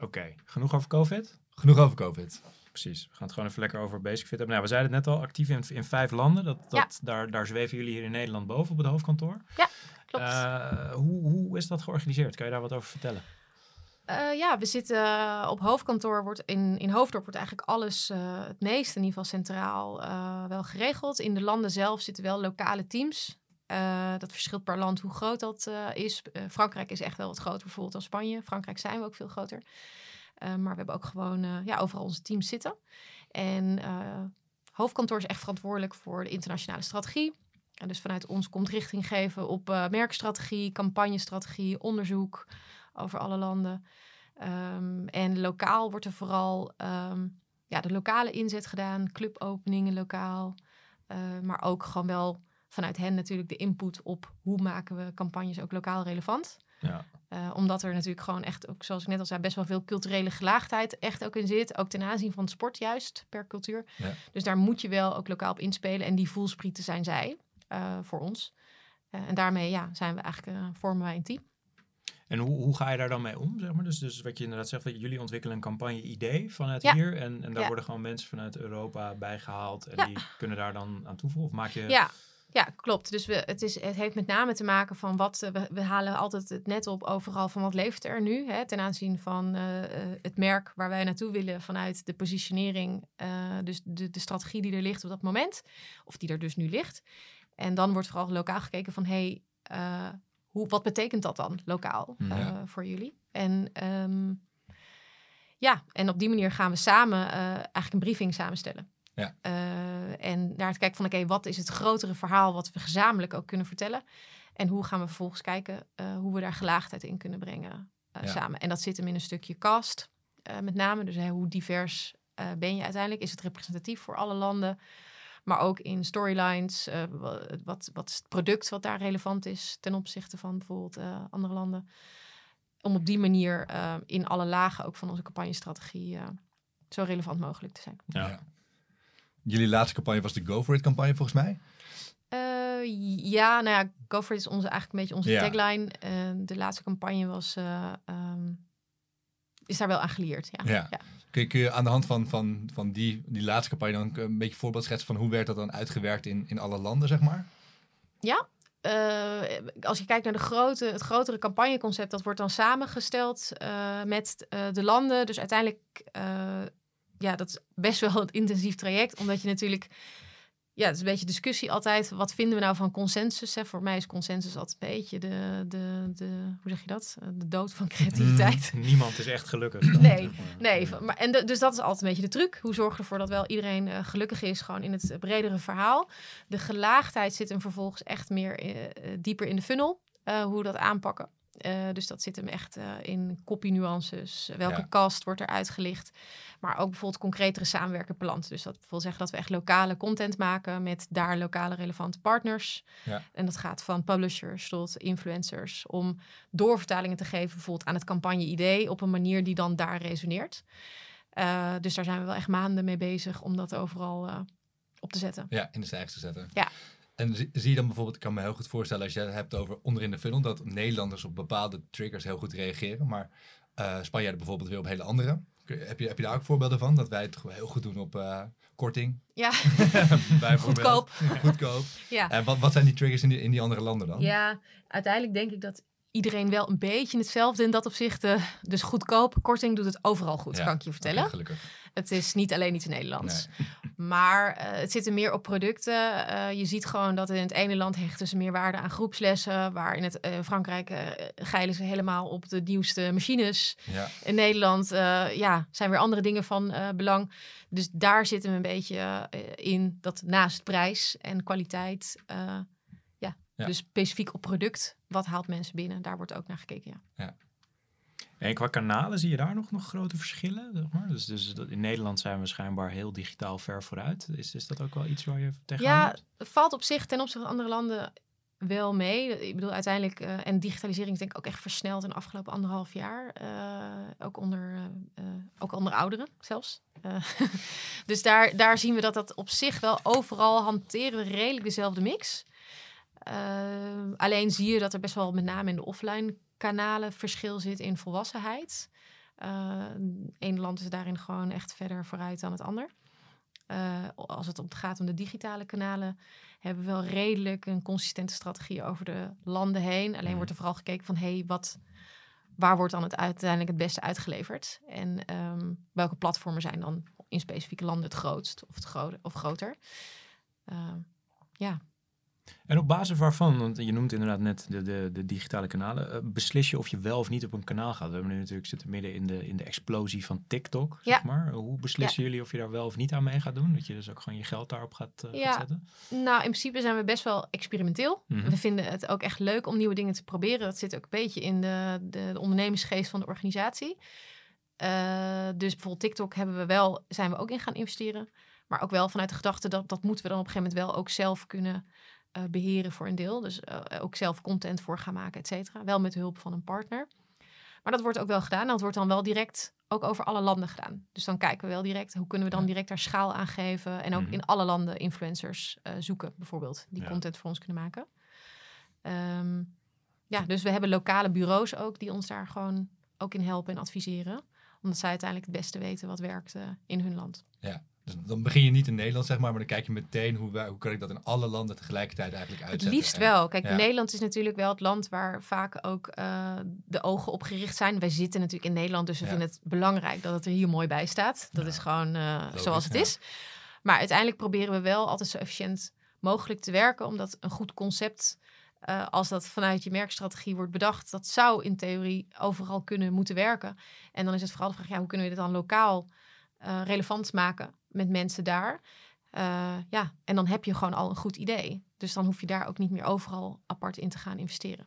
Oké, genoeg over COVID? Genoeg over COVID. Precies. We gaan het gewoon even lekker over Basic Fit hebben. Nou, we zeiden het net al, actief in, in vijf landen. Dat, Ja. dat, daar, daar zweven jullie hier in Nederland boven op het hoofdkantoor. Klopt. Eh, hoe, hoe is dat georganiseerd? Kan je daar wat over vertellen? Eh, ja, we zitten eh, op hoofdkantoor. Wordt in, in Hoofddorp wordt eigenlijk alles, eh, het meeste in ieder geval centraal, eh, wel geregeld. In de landen zelf zitten wel lokale teams. Eh, dat verschilt per land hoe groot dat eh, is. Eh, Frankrijk is echt wel wat groter bijvoorbeeld dan Spanje. Frankrijk zijn we ook veel groter. Maar we hebben ook gewoon ja, overal onze teams zitten. En hoofdkantoor is echt verantwoordelijk voor de internationale strategie. Dus vanuit ons komt richting geven op merkstrategie, campagnestrategie, onderzoek over alle landen. Ehm, en lokaal wordt er vooral ehm, ja, de lokale inzet gedaan, clubopeningen lokaal. Maar ook gewoon wel vanuit hen natuurlijk de input op hoe maken we campagnes ook lokaal relevant. Ja. Eh, omdat er natuurlijk gewoon echt, ook zoals ik net al zei, best wel veel culturele gelaagdheid echt ook in zit. Ook ten aanzien van sport juist, per cultuur. Ja. Dus daar moet je wel ook lokaal op inspelen. En die voelsprieten zijn zij eh, voor ons. Eh, en daarmee ja, zijn we eigenlijk, vormen wij een team. En hoe, hoe ga je daar dan mee om? Zeg maar? dus, dus wat je inderdaad zegt, dat jullie ontwikkelen een campagne-idee vanuit Ja. hier. En, en daar Ja. worden gewoon mensen vanuit Europa bijgehaald. En die kunnen daar dan aan toevoegen. Of maak je... Ja, klopt. Dus we, het, is, het heeft met name te maken van wat... eh, we, we halen altijd het net op overal van wat leeft er nu. Hè, ten aanzien van eh, eh, het merk waar wij naartoe willen vanuit de positionering. dus de, de strategie die er ligt op dat moment. Of die er dus nu ligt. En dan wordt vooral lokaal gekeken van... Hey, hoe, wat betekent dat dan lokaal Ja. eh, voor jullie? En ehm, ja, en op die manier gaan we samen eigenlijk een briefing samenstellen. Ja. Eh, en naar het kijken van, oké, wat is het grotere verhaal wat we gezamenlijk ook kunnen vertellen? En hoe gaan we vervolgens kijken eh, hoe we daar gelaagdheid in kunnen brengen eh, Ja. samen? En dat zit hem in een stukje cast, eh, met name. Dus hoe divers eh, ben je uiteindelijk? Is het representatief voor alle landen? Maar ook in storylines, eh, wa- wat, wat is het product wat daar relevant is ten opzichte van bijvoorbeeld eh, andere landen? Om op die manier eh, in alle lagen ook van onze campagnestrategie eh, zo relevant mogelijk te zijn. Ja. Ja. Jullie laatste campagne was de Go For It campagne volgens mij. Eh, ja, nou ja, Go For It is onze, eigenlijk een beetje onze Ja. tagline. Eh, de laatste campagne was, eh, ehm, is daar wel aan geleerd. Ja. Ja. Ja. Kun je, kun je aan de hand van, van, van die, die laatste campagne dan een beetje voorbeeld schetsen van hoe werd dat dan uitgewerkt in, in alle landen, zeg maar? Eh, als je kijkt naar de grote, het grotere campagneconcept, dat wordt dan samengesteld met de landen. Dus uiteindelijk, ja, dat is best wel een intensief traject, omdat je natuurlijk, ja, het is een beetje discussie altijd. Wat vinden we nou van consensus? Hè? Voor mij is consensus altijd een beetje de, de, de hoe zeg je dat? Eh, De dood van creativiteit. Niemand is echt gelukkig. dan, Nee. Nee, maar, en de- dus dat is altijd een beetje de truc. Hoe zorg je ervoor dat wel iedereen eh, gelukkig is, gewoon in het bredere verhaal. De gelaagdheid zit hem vervolgens echt meer eh, dieper in de funnel, hoe we dat aanpakken. Eh, dus dat zit hem echt eh, in copy nuances. Welke Ja. cast wordt er uitgelicht? Maar ook bijvoorbeeld concretere samenwerken per land. Dus dat wil zeggen dat we echt lokale content maken met daar lokale relevante partners. Ja. En dat gaat van publishers tot influencers. Om doorvertalingen te geven bijvoorbeeld aan het campagne-idee op een manier die dan daar resoneert. Uh, dus daar zijn we wel echt maanden mee bezig om dat overal op te zetten. Ja, in de stijgers te zetten. Ja. En zie, zie je dan bijvoorbeeld, ik kan me heel goed voorstellen als je het hebt over onderin de funnel, dat Nederlanders op bepaalde triggers heel goed reageren, maar uh, Spanjaarden bijvoorbeeld weer op hele andere. Heb je, heb je daar ook voorbeelden van? Dat wij het heel goed doen op uh, korting? Ja, goedkoop. Goedkoop. ja. En wat, wat zijn die triggers in die, in die andere landen dan? Ja, uiteindelijk denk ik dat iedereen wel een beetje hetzelfde in dat opzicht. Uh, dus goedkoop, korting doet het overal goed, Ja, kan ik je vertellen. gelukkig. Het is niet alleen iets Nederlands. Nee. Maar eh, het zit er meer op producten. Eh, je ziet gewoon dat in het ene land hechten ze meer waarde aan groepslessen. Waar in het eh, Frankrijk geilen ze helemaal op de nieuwste machines. Ja, In Nederland ja, zijn weer andere dingen van belang. Dus daar zitten we een beetje in dat naast prijs en kwaliteit. ja, Ja. dus specifiek op product. Wat haalt mensen binnen? Daar wordt ook naar gekeken. Ja. En qua kanalen zie je daar nog, nog grote verschillen? Zeg maar? Dus, dus in Nederland zijn we schijnbaar heel digitaal ver vooruit. Is, is dat ook wel iets waar je tegenaan Ja, valt op zich ten opzichte van andere landen wel mee. Ik bedoel, uiteindelijk, eh, en digitalisering is denk ik ook echt versneld in de afgelopen anderhalf jaar. Eh, ook, onder, eh, ook onder ouderen zelfs. Dus daar, daar zien we dat dat op zich wel overal hanteren we redelijk dezelfde mix. Alleen zie je dat er best wel met name in de offline kanalen verschil zit in volwassenheid. Eén land is daarin gewoon echt verder vooruit dan het ander. Eh, als het om, gaat om de digitale kanalen, hebben we wel redelijk een consistente strategie over de landen heen. Alleen Mhm. wordt er vooral gekeken van, hé, hey, wat, waar wordt dan het uiteindelijk het beste uitgeleverd? En ehm, welke platformen zijn dan in specifieke landen het grootst of, het gro of groter? Ehm, ja, En op basis waarvan, want je noemt inderdaad net de, de, de digitale kanalen, eh, beslis je of je wel of niet op een kanaal gaat. We hebben nu natuurlijk zitten midden in de, in de explosie van TikTok, Ja. zeg maar. Hoe beslissen jullie of je daar wel of niet aan mee gaat doen? Dat je dus ook gewoon je geld daarop gaat, eh, Ja. gaat zetten? Nou, in principe zijn we best wel experimenteel. Mhm. We vinden het ook echt leuk om nieuwe dingen te proberen. Dat zit ook een beetje in de, de, de ondernemersgeest van de organisatie. Eh, dus bijvoorbeeld TikTok hebben we wel, zijn we ook in gaan investeren. Maar ook wel vanuit de gedachte dat dat moeten we dan op een gegeven moment wel ook zelf kunnen eh, beheren voor een deel. Dus eh, ook zelf content voor gaan maken, et cetera. Wel met hulp van een partner. Maar dat wordt ook wel gedaan. En dat wordt dan wel direct ook over alle landen gedaan. Dus dan kijken we wel direct, hoe kunnen we dan Ja. direct daar schaal aan geven. En ook Mhm. in alle landen influencers eh, zoeken, bijvoorbeeld, die Ja. content voor ons kunnen maken. Ehm, ja, dus we hebben lokale bureaus ook die ons daar gewoon ook in helpen en adviseren. Omdat zij uiteindelijk het beste weten wat werkt in hun land. Dus dan begin je niet in Nederland, zeg maar, maar dan kijk je meteen hoe, hoe kan ik dat in alle landen tegelijkertijd eigenlijk Het uitzetten. liefst En- wel. Kijk, ja. Nederland is natuurlijk wel het land waar vaak ook eh, de ogen op gericht zijn. Wij zitten natuurlijk in Nederland, dus we Ja. vinden het belangrijk dat het er hier mooi bij staat. Dat Ja. is gewoon eh, zoals het is. Maar uiteindelijk proberen we wel altijd zo efficiënt mogelijk te werken, omdat een goed concept, eh, als dat vanuit je merkstrategie wordt bedacht, dat zou in theorie overal kunnen moeten werken. En dan is het vooral de vraag, ja, hoe kunnen we dit dan lokaal relevant maken met mensen daar? Eh, ja, en dan heb je gewoon al een goed idee. Dus dan hoef je daar ook niet meer overal apart in te gaan investeren.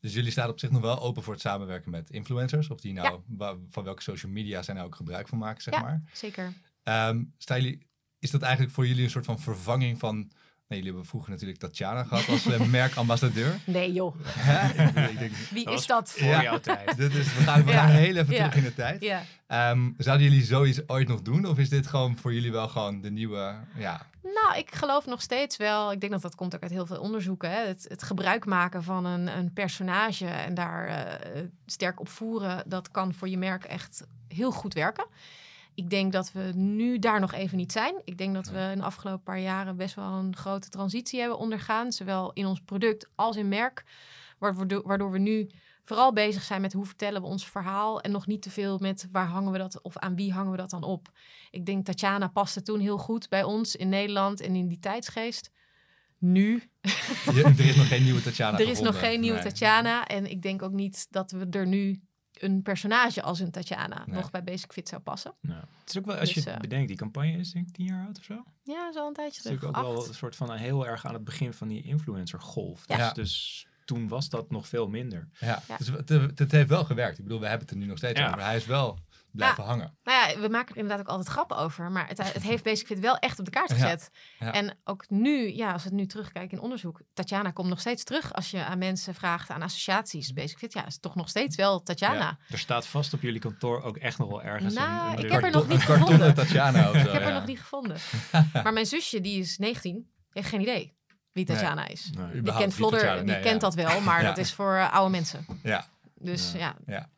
Dus jullie staan op zich nog wel open voor het samenwerken met influencers, of die nou van welke social media zij nou ook gebruik van maken, zeg Ja. maar. Zeker. Staan jullie, is dat eigenlijk voor jullie een soort van vervanging van... Nee, jullie hebben vroeger natuurlijk Tatjana gehad als eh, merkambassadeur. Nee joh, Hè? Ik bedoel, ik denk, wie Dat is dat? Voor Ja. jouw tijd. dit is, we gaan, we Ja. gaan heel even Ja. terug in de tijd. Ja. Ehm, zouden jullie zoiets ooit nog doen? Of is dit gewoon voor jullie wel gewoon de nieuwe... Ja, Nou, ik geloof nog steeds wel. Ik denk dat dat komt ook uit heel veel onderzoeken. Hè? Het, het gebruik maken van een, een personage en daar eh, sterk op voeren, dat kan voor je merk echt heel goed werken. Ik denk dat we nu daar nog even niet zijn. Ik denk dat we in de afgelopen paar jaren best wel een grote transitie hebben ondergaan. Zowel in ons product als in merk. Waardoor, we nu vooral bezig zijn met hoe vertellen we ons verhaal. En nog niet te veel met waar hangen we dat of aan wie hangen we dat dan op. Ik denk Tatjana paste toen heel goed bij ons in Nederland en in die tijdsgeest. Nu, er is nog geen nieuwe Tatjana er is nog geen nieuwe Nee. Tatjana. En ik denk ook niet dat we er nu een personage als een Tatjana Nee. nog bij Basic Fit zou passen. Nou, het is ook wel, als je Dus, het eh, bedenkt, die campagne is denk ik tien jaar oud of zo. Het Ja, zo een tijdje is terug. natuurlijk ook wel een soort van heel erg aan het begin van die influencer golf. Ja. Dus, Ja. dus toen was dat nog veel minder. Ja, Ja. Dus het, het, het heeft wel gewerkt. Ik bedoel, we hebben het er nu nog steeds Ja. over. Hij is wel blijven hangen. Nou ja, we maken er inderdaad ook altijd grappen over. Maar het, het heeft Basic Fit wel echt op de kaart gezet. ja. En ook nu, ja, als we het nu terugkijken in onderzoek. Tatjana komt nog steeds terug als je aan mensen vraagt, aan associaties. Basic Fit, ja, is toch nog steeds wel Tatjana. Ja. Er staat vast op jullie kantoor ook echt nog wel ergens Nou, een, een ik heb er nog niet gevonden. Tatjana of zo. Ik heb ja. er nog niet gevonden. maar mijn zusje, die is 19, heeft geen idee wie Nee. Tatjana is. Nee. Die kent Tatjana- die nee, kent dat wel, maar Ja. dat is voor oude mensen. Ja, Dus Ja. ja.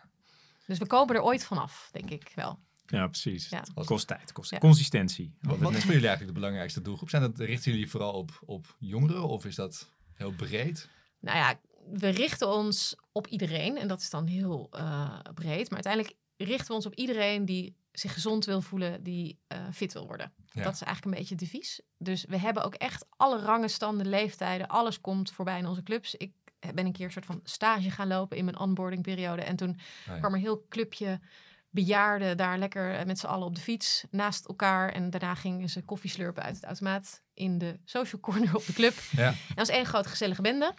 Dus we komen er ooit vanaf, denk ik wel. Ja, precies. Ja. Het kost tijd, kost Ja. consistentie. Wat, is voor jullie eigenlijk de belangrijkste doelgroep? Zijn dat, richten jullie vooral op, op jongeren of is dat heel breed? Nou ja, we richten ons op iedereen en dat is dan heel eh, breed. Maar uiteindelijk richten we ons op iedereen die zich gezond wil voelen, die eh, fit wil worden. Ja. Dat is eigenlijk een beetje het devies. Dus we hebben ook echt alle rangen, standen, leeftijden, alles komt voorbij in onze clubs. Ik ben een keer een soort van stage gaan lopen in mijn onboardingperiode en toen Oh ja. kwam er een heel clubje bejaarden daar lekker met z'n allen op de fiets naast elkaar. En daarna gingen ze koffie slurpen uit het automaat in de social corner op de club. Ja. En dat was één grote gezellige bende.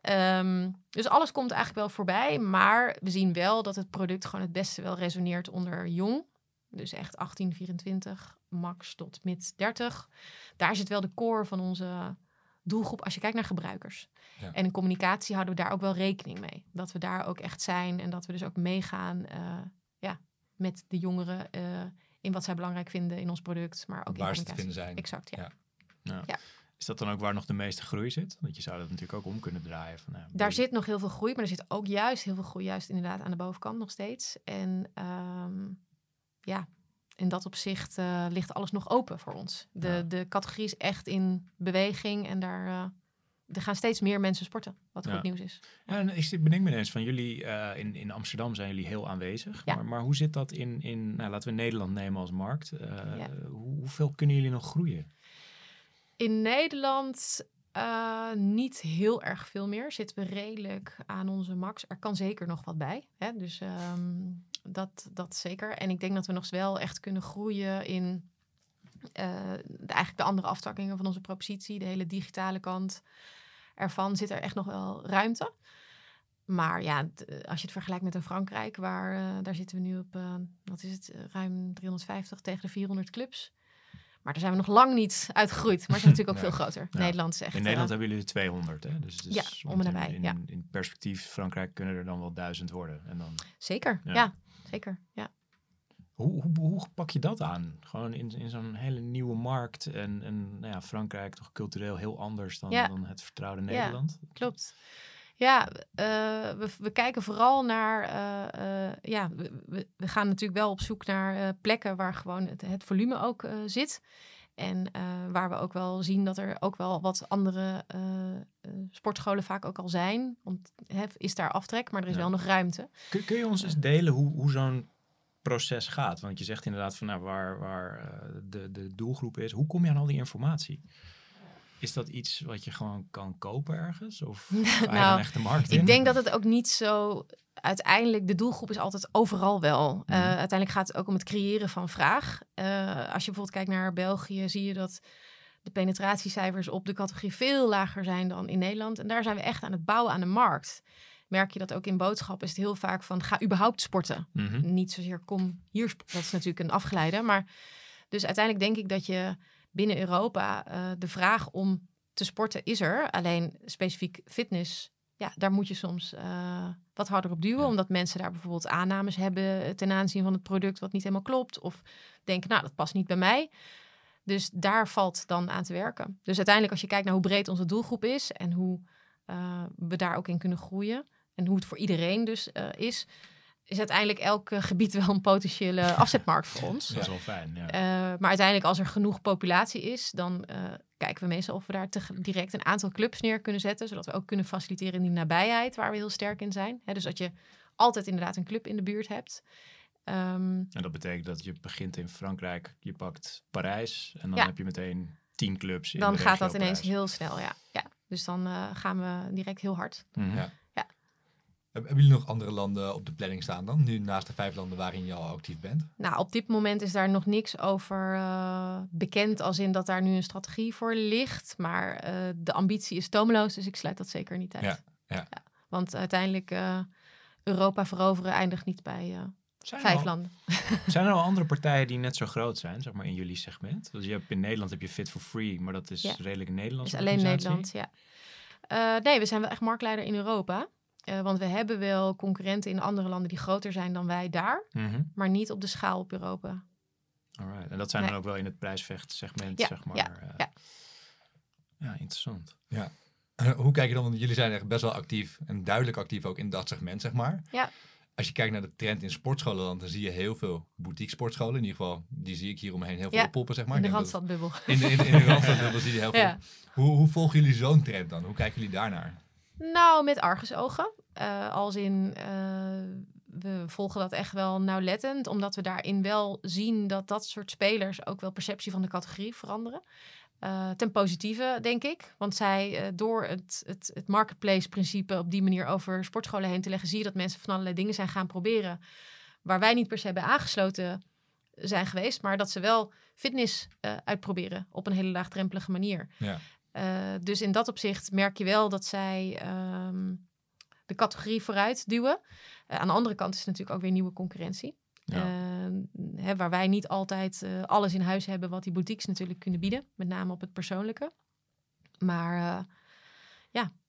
Ehm, dus alles komt eigenlijk wel voorbij. Maar we zien wel dat het product gewoon het beste wel resoneert onder jong. Dus echt 18, 24, max tot mid 30. Daar zit wel de core van onze doelgroep als je kijkt naar gebruikers. Ja. En in communicatie houden we daar ook wel rekening mee. Dat we daar ook echt zijn en dat we dus ook meegaan eh, ja, met de jongeren eh, in wat zij belangrijk vinden in ons product. Maar ook in Waar ze te vinden zijn. Exact, ja. Ja. Ja. Ja. Is dat dan ook waar nog de meeste groei zit? Want je zou dat natuurlijk ook om kunnen draaien. Van, nou, Daar zit nog heel veel groei, maar er zit ook juist heel veel groei, juist inderdaad aan de bovenkant nog steeds. En ehm, ja, in dat opzicht eh, ligt alles nog open voor ons. De, Ja. de categorie is echt in beweging en daar eh, er gaan steeds meer mensen sporten, wat Ja. goed nieuws is. Ja, en ik bedenk me eens van jullie eh, in, in Amsterdam zijn jullie heel aanwezig. Ja. Maar, maar hoe zit dat in, in nou, laten we Nederland nemen als markt? Hoe, hoeveel kunnen jullie nog groeien? In Nederland niet heel erg veel meer. Zitten we redelijk aan onze max. Er kan zeker nog wat bij. Hè? Dus ehm, dat, dat zeker. En ik denk dat we nog wel echt kunnen groeien in eh, de, eigenlijk de andere aftakkingen van onze propositie. De hele digitale kant ervan zit er echt nog wel ruimte. Maar ja, d- als je het vergelijkt met een Frankrijk, waar eh, daar zitten we nu op, eh, wat is het, eh, ruim 350 tegen de 400 clubs. Maar daar zijn we nog lang niet uitgegroeid. Maar ze zijn natuurlijk ook veel groter. Ja. Nederland is echt... In eh, Nederland hebben jullie er 200, hè? Dus, dus Ja, om en nabij, In, ja. in perspectief, Frankrijk kunnen er dan wel duizend worden. En dan, Zeker, Ja. Ja. zeker. Ja. hoe, hoe, hoe pak je dat aan? Gewoon in, in zo'n hele nieuwe markt. En, en nou ja, Frankrijk toch cultureel heel anders dan, Ja. dan het vertrouwde Ja. Nederland. Klopt. Ja, eh, we, we kijken vooral naar. eh, eh, ja, we, we, gaan natuurlijk wel op zoek naar plekken waar gewoon het, het volume ook zit. En eh, waar we ook wel zien dat er ook wel wat andere eh, eh, sportscholen vaak ook al zijn. Want is daar aftrek, maar er is Ja. wel nog ruimte. Kun, kun je ons eens delen hoe, hoe zo'n proces gaat? Want je zegt inderdaad van nou, waar, waar de, de doelgroep is. Hoe kom je aan al die informatie? Is dat iets wat je gewoon kan kopen ergens? Of ga dan Nou, echt de markt in? Ik denk dat het ook niet zo. Uiteindelijk, de doelgroep is altijd overal wel. Eh, Mhm. uiteindelijk gaat het ook om het creëren van vraag. Eh, als je bijvoorbeeld kijkt naar België, zie je dat de penetratiecijfers op de categorie veel lager zijn dan in Nederland. En daar zijn we echt aan het bouwen aan de markt. Merk je dat ook in boodschappen is het heel vaak van ga überhaupt sporten. Mhm. Niet zozeer kom hier sporten. Dat is natuurlijk een afgeleide. Maar dus uiteindelijk denk ik dat je binnen Europa eh, de vraag om te sporten is er. Alleen specifiek fitness, ja, daar moet je soms eh, wat harder op duwen. Ja. Omdat mensen daar bijvoorbeeld aannames hebben ten aanzien van het product wat niet helemaal klopt. Of denken, nou, dat past niet bij mij. Dus daar valt dan aan te werken. Dus uiteindelijk als je kijkt naar hoe breed onze doelgroep is en hoe eh, we daar ook in kunnen groeien. En hoe het voor iedereen dus eh, is, is uiteindelijk elk eh, gebied wel een potentiële afzetmarkt voor ons. Dat is wel fijn, ja. Eh, maar uiteindelijk, als er genoeg populatie is, dan eh, kijken we meestal of we daar direct een aantal clubs neer kunnen zetten. Zodat we ook kunnen faciliteren in die nabijheid, waar we heel sterk in zijn. Hè, dus dat je altijd inderdaad een club in de buurt hebt. Ehm, En dat betekent dat je begint in Frankrijk, je pakt Parijs en dan Ja. heb je meteen tien clubs in dan de gaat dat ineens Parijs. heel snel, ja. ja. Dus dan eh, gaan we direct heel hard. Mhm. Ja. Hebben jullie nog andere landen op de planning staan dan? Nu naast de vijf landen waarin je al actief bent? Nou, op dit moment is daar nog niks over eh, bekend, als in dat daar nu een strategie voor ligt. Maar eh, de ambitie is tomeloos, dus ik sluit dat zeker niet uit. Ja. Ja. want uiteindelijk uh, Europa veroveren eindigt niet bij vijf al, landen. zijn er al andere partijen die net zo groot zijn, zeg maar, in jullie segment? Dus je hebt in Nederland heb je Fit for Free, maar dat is Ja. redelijk Nederlandse is alleen. Nederland, ja. Eh, nee, we zijn wel echt marktleider in Europa. Eh, want we hebben wel concurrenten in andere landen die groter zijn dan wij daar. Mhm. Maar niet op de schaal op Europa. Alright. En dat zijn Nee. dan ook wel in het prijsvechtsegment, Ja, zeg maar. ja, eh. ja. Ja, interessant. Eh, hoe kijk je dan, want jullie zijn echt best wel actief en duidelijk actief ook in dat segment, zeg maar. Ja. Als je kijkt naar de trend in sportscholen, dan zie je heel veel boutique sportscholen. In ieder geval, die zie ik hier omheen heel veel Ja, oppoppen, zeg maar. in de Randstadbubbel. In de, in de, in de Randstadbubbel zie je heel veel. Ja. Hoe, hoe volgen jullie zo'n trend dan? Hoe kijken jullie daarnaar? Nou, met argusogen. Eh als in, eh, we volgen dat echt wel nauwlettend. Omdat we daarin wel zien dat dat soort spelers ook wel perceptie van de categorie veranderen. Eh, ten positieve, denk ik. Want zij, door het, het, het marketplace-principe op die manier over sportscholen heen te leggen, zie je dat mensen van allerlei dingen zijn gaan proberen. Waar wij niet per se bij aangesloten zijn geweest, maar dat ze wel fitness uitproberen op een hele laagdrempelige manier. Ja. Eh, dus in dat opzicht merk je wel dat zij ehm, de categorie vooruit duwen. Eh, aan de andere kant is het natuurlijk ook weer nieuwe concurrentie. Ja. Eh, hè, waar wij niet altijd eh, alles in huis hebben wat die boutiques natuurlijk kunnen bieden. Met name op het persoonlijke. Maar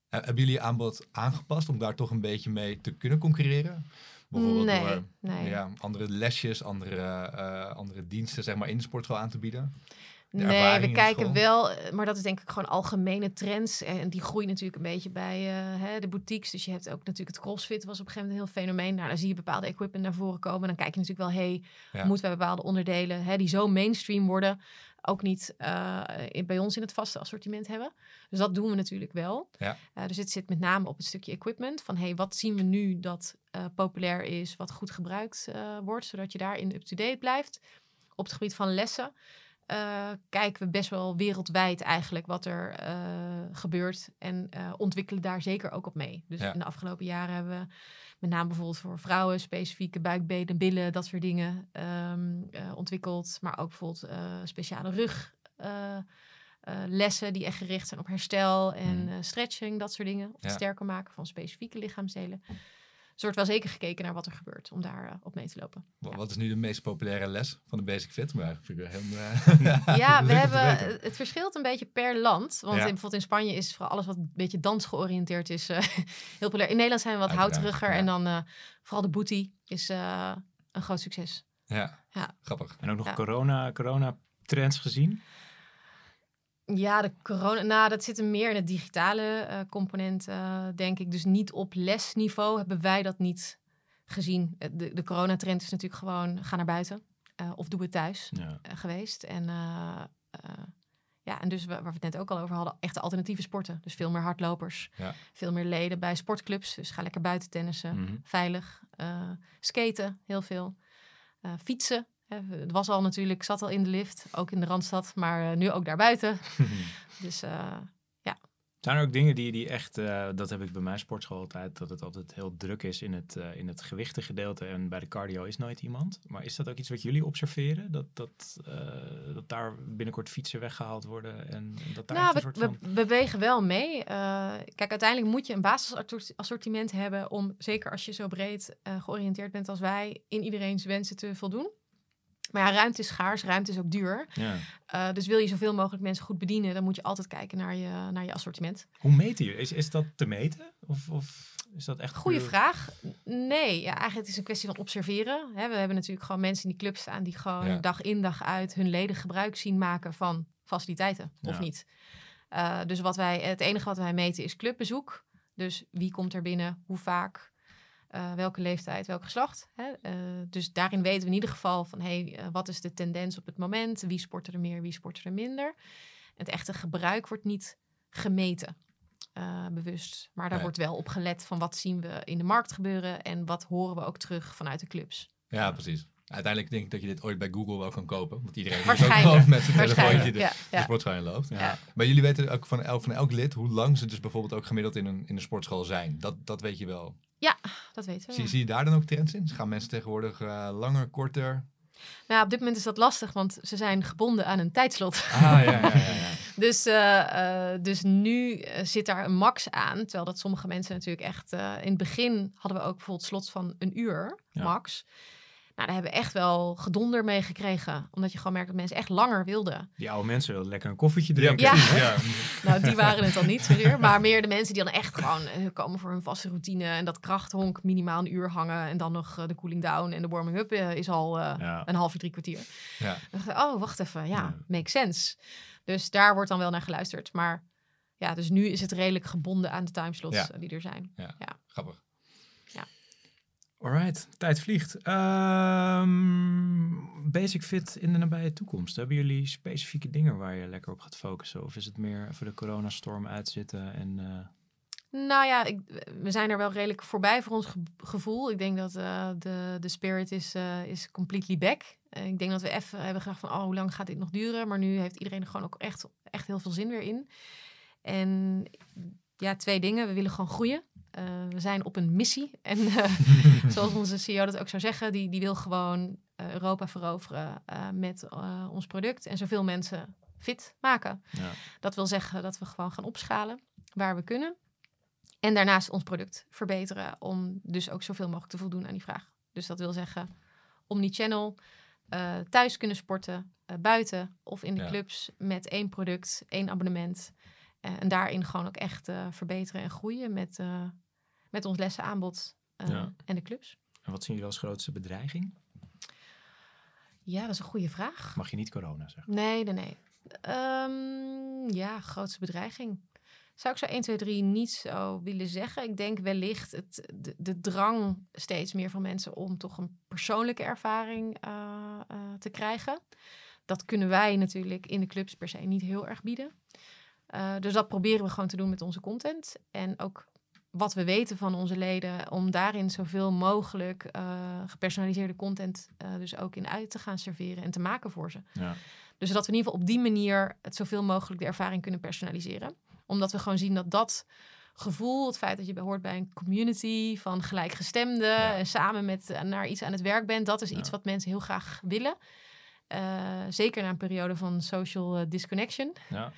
Eh, Hebben jullie je aanbod aangepast om daar toch een beetje mee te kunnen concurreren? Bijvoorbeeld nee, door nee. ja, andere lesjes, andere, andere diensten zeg maar, in de sportschool aan te bieden? Nee, we kijken wel, eh, maar dat is denk ik gewoon algemene trends. En die groeien natuurlijk een beetje bij eh, hè, de boutiques. Dus je hebt ook natuurlijk het CrossFit was op een gegeven moment een heel fenomeen. Nou, dan zie je bepaalde equipment naar voren komen. Dan kijk je natuurlijk wel, hey, Ja. moeten wij bepaalde onderdelen hè, die zo mainstream worden, ook niet eh, in, bij ons in het vaste assortiment hebben. Dus dat doen we natuurlijk wel. Ja. Eh, dus het zit met name op het stukje equipment. Van hey, wat zien we nu dat eh, populair is, wat goed gebruikt eh, wordt, zodat je daarin up-to-date blijft. Op het gebied van lessen eh, kijken we best wel wereldwijd eigenlijk wat er eh, gebeurt. En eh, ontwikkelen daar zeker ook op mee. Dus Ja. in de afgelopen jaren hebben we met name bijvoorbeeld voor vrouwen specifieke buikbenen, billen, dat soort dingen ehm, eh, ontwikkeld. Maar ook bijvoorbeeld speciale rug. eh, eh, lessen die echt gericht zijn op herstel en eh, stretching, dat soort dingen. Of het Ja. sterker maken van specifieke lichaamsdelen. Dus er wordt wel zeker gekeken naar wat er gebeurt om daar eh, op mee te lopen. Ja. Wat is nu de meest populaire les van de Basic Fit? Maar eigenlijk vind ik wel heel, eh, Ja, we hebben, weten. het verschilt een beetje per land. Want Ja. in, bijvoorbeeld in Spanje is vooral alles wat een beetje dansgeoriënteerd is eh, heel populair. In Nederland zijn we wat Uiteraard, houteriger. ja. En dan eh, vooral de booty is eh, een groot succes. Ja, Ja. grappig. En ook nog Ja. corona, corona trends gezien? Ja, de corona, nou, dat zit er meer in het digitale eh, component, eh, denk ik. Dus niet op lesniveau hebben wij dat niet gezien. Eh, De, de coronatrend is natuurlijk gewoon, ga naar buiten. of doe het thuis. Ja. geweest. En, ja, en dus wa- waar we het net ook al over hadden, echte alternatieve sporten. Dus veel meer hardlopers, Ja. veel meer leden bij sportclubs. Dus ga lekker buiten tennissen, Mhm. veilig. skaten, heel veel. Fietsen. Het was al natuurlijk, zat al in de lift, ook in de Randstad, maar eh, nu ook daarbuiten. Dus eh, Zijn er ook dingen die, die echt, eh, dat heb ik bij mijn sportschool altijd, dat het altijd heel druk is in het, in het gewichtengedeelte en bij de cardio is nooit iemand. Maar is dat ook iets wat jullie observeren? Dat, dat, dat daar binnenkort fietsen weggehaald worden en dat daar nou, een we, bewegen wel mee. Kijk, uiteindelijk moet je een basisassortiment hebben om, zeker als je zo breed georiënteerd bent als wij, in iedereen's wensen te voldoen. Maar ja, ruimte is schaars, ruimte is ook duur. Ja. Eh, dus wil je zoveel mogelijk mensen goed bedienen, dan moet je altijd kijken naar je, naar je assortiment. Hoe meten jullie? Is, is dat te meten? Of, of is dat echt... Puur- vraag. Nee, ja, eigenlijk het is een kwestie van observeren. Hè, we hebben natuurlijk gewoon mensen in die club staan die gewoon Ja. dag in dag uit hun leden gebruik zien maken van faciliteiten, of niet. Eh, dus wat wij, het enige wat wij meten is clubbezoek. Dus wie komt er binnen, hoe vaak, eh, welke leeftijd, welk geslacht. Hè? Eh, dus daarin weten we in ieder geval van hey, eh, wat is de tendens op het moment, wie sport er meer, wie sport er minder. Het echte gebruik wordt niet gemeten. bewust. Maar daar wordt wel op gelet van wat zien we in de markt gebeuren en wat horen we ook terug vanuit de clubs. Ja, precies. Uiteindelijk denk ik dat je dit ooit bij Google wel kan kopen. Want iedereen is ook gewoon met zijn telefoontje Waarschijnlijk, de, ja, de ja. sportschool loopt. Ja. Maar jullie weten ook van elk, van elk lid hoe lang ze dus bijvoorbeeld ook gemiddeld in een, in een sportschool zijn. Dat, dat weet je wel. Dat weten we. Zie, ja. zie je daar dan ook trends in? Gaan mensen tegenwoordig eh, langer, korter? Nou, op dit moment is dat lastig, want ze zijn gebonden aan een tijdslot. Ah, ja, ja, ja. ja. Dus, eh, eh, dus nu zit daar een max aan. Terwijl dat sommige mensen natuurlijk echt... in het begin hadden we ook bijvoorbeeld slots van een uur, Ja. max. Nou, daar hebben we echt wel gedonder mee gekregen. Omdat je gewoon merkt dat mensen echt langer wilden. Die oude mensen willen lekker een koffietje drinken. Ja. ja. Nou, die waren het dan niet zozeer. Maar meer de mensen die dan echt gewoon eh, komen voor hun vaste routine. En dat krachthonk minimaal een uur hangen. En dan nog eh, de cooling down en de warming up eh, is al eh, Ja. een half uur, drie kwartier. Ja. Dacht oh, wacht even. Ja, Ja. makes sense. Dus daar wordt dan wel naar geluisterd. Maar ja, dus nu is het redelijk gebonden aan de timeslots Ja. die er zijn. Grappig. Alright, tijd vliegt. Ehm, basic Fit in de nabije toekomst. Hebben jullie specifieke dingen waar je lekker op gaat focussen? Of is het meer even de coronastorm uitzitten en... eh, Nou ja, ik, we zijn er wel redelijk voorbij voor ons ge- gevoel. Ik denk dat eh, de, de spirit is, eh, is completely back. Ik denk dat we even hebben gedacht van, oh, hoe lang gaat dit nog duren? Maar nu heeft iedereen er gewoon ook echt, echt heel veel zin weer in. En ja, twee dingen. We willen gewoon groeien. Eh, we zijn op een missie. En eh, zoals onze CEO dat ook zou zeggen, die, die wil gewoon eh, Europa veroveren met ons product. En zoveel mensen fit maken. ja. Dat wil zeggen dat we gewoon gaan opschalen waar we kunnen. En daarnaast ons product verbeteren om dus ook zoveel mogelijk te voldoen aan die vraag. Dus dat wil zeggen omnichannel, eh thuis kunnen sporten, buiten of in de Ja. clubs met één product, één abonnement. Eh, en daarin gewoon ook echt eh, verbeteren en groeien met, eh, met ons lessenaanbod Ja. en de clubs. En wat zien jullie als grootste bedreiging? Ja, dat is een goede vraag. Mag je niet corona zeggen. Nee, nee, nee. Ehm, ja, grootste bedreiging. Zou ik zo 1, 2, 3 niet zo willen zeggen. Ik denk wellicht het, de, de drang steeds meer van mensen om toch een persoonlijke ervaring te krijgen. Dat kunnen wij natuurlijk in de clubs per se niet heel erg bieden. Eh, dus dat proberen we gewoon te doen met onze content. En ook wat we weten van onze leden, om daarin zoveel mogelijk eh, gepersonaliseerde content eh, dus ook in uit te gaan serveren en te maken voor ze. Ja. Dus dat we in ieder geval op die manier het zoveel mogelijk de ervaring kunnen personaliseren. Omdat we gewoon zien dat dat gevoel, het feit dat je hoort bij een community van gelijkgestemden Ja. en samen met naar iets aan het werk bent, dat is iets wat mensen heel graag willen. Zeker na een periode van social disconnection. ja.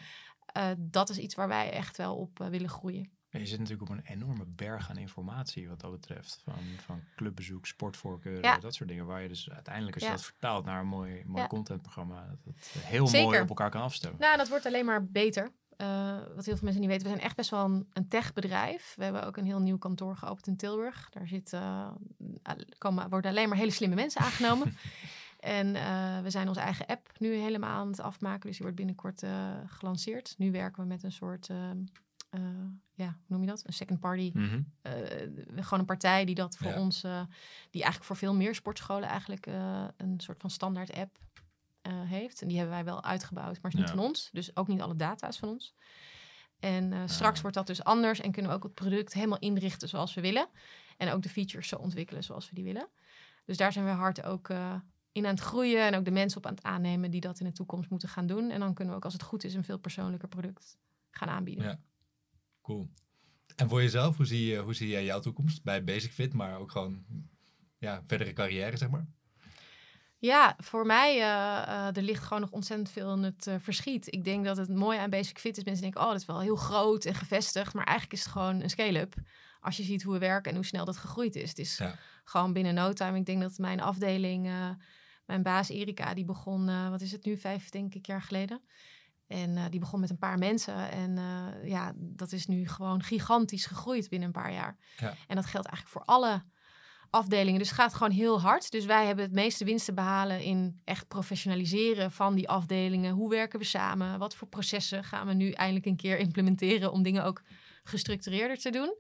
Eh, dat is iets waar wij echt wel op eh, willen groeien. En je zit natuurlijk op een enorme berg aan informatie wat dat betreft. Van, van clubbezoek, sportvoorkeuren, Ja. dat soort dingen. Waar je dus uiteindelijk, als je Ja. dat vertaalt naar een mooi, mooi Ja. contentprogramma, dat het heel Zeker. mooi op elkaar kan afstemmen. Nou, dat wordt alleen maar beter. Eh, wat heel veel mensen niet weten, we zijn echt best wel een, een techbedrijf. We hebben ook een heel nieuw kantoor geopend in Tilburg. Daar zit, komen, worden alleen maar hele slimme mensen aangenomen. en eh, we zijn onze eigen app nu helemaal aan het afmaken. Dus die wordt binnenkort eh, gelanceerd. Nu werken we met een soort, eh, ja, hoe noem je dat? Een second party Mhm. gewoon een partij die dat voor Ja. ons, die eigenlijk voor veel meer sportscholen eigenlijk een soort van standaard app heeft. En die hebben wij wel uitgebouwd, maar is niet Ja. van ons. Dus ook niet alle data is van ons. En eh, straks Ah. wordt dat dus anders en kunnen we ook het product helemaal inrichten zoals we willen. En ook de features zo ontwikkelen zoals we die willen. Dus daar zijn we hard ook in aan het groeien en ook de mensen op aan het aannemen die dat in de toekomst moeten gaan doen. En dan kunnen we ook als het goed is een veel persoonlijker product gaan aanbieden. Ja. Cool. En voor jezelf, hoe zie, je, hoe zie jij jouw toekomst bij Basic Fit, maar ook gewoon ja, verdere carrière, zeg maar? Ja, voor mij, eh, er ligt gewoon nog ontzettend veel in het eh, verschiet. Ik denk dat het mooie aan Basic Fit is, mensen denken, oh, dat is wel heel groot en gevestigd. Maar eigenlijk is het gewoon een scale-up. Als je ziet hoe we werken en hoe snel dat gegroeid is. Het is Ja. gewoon binnen no time. Ik denk dat mijn afdeling, mijn baas Erika, die begon, eh, wat is het nu, vijf denk ik jaar geleden. En eh, die begon met een paar mensen. En eh, ja, dat is nu gewoon gigantisch gegroeid binnen een paar jaar. Ja. En dat geldt eigenlijk voor alle afdelingen. Dus het gaat gewoon heel hard. Dus wij hebben het meeste winst te behalen in echt professionaliseren van die afdelingen. Hoe werken we samen? Wat voor processen gaan we nu eindelijk een keer implementeren om dingen ook gestructureerder te doen?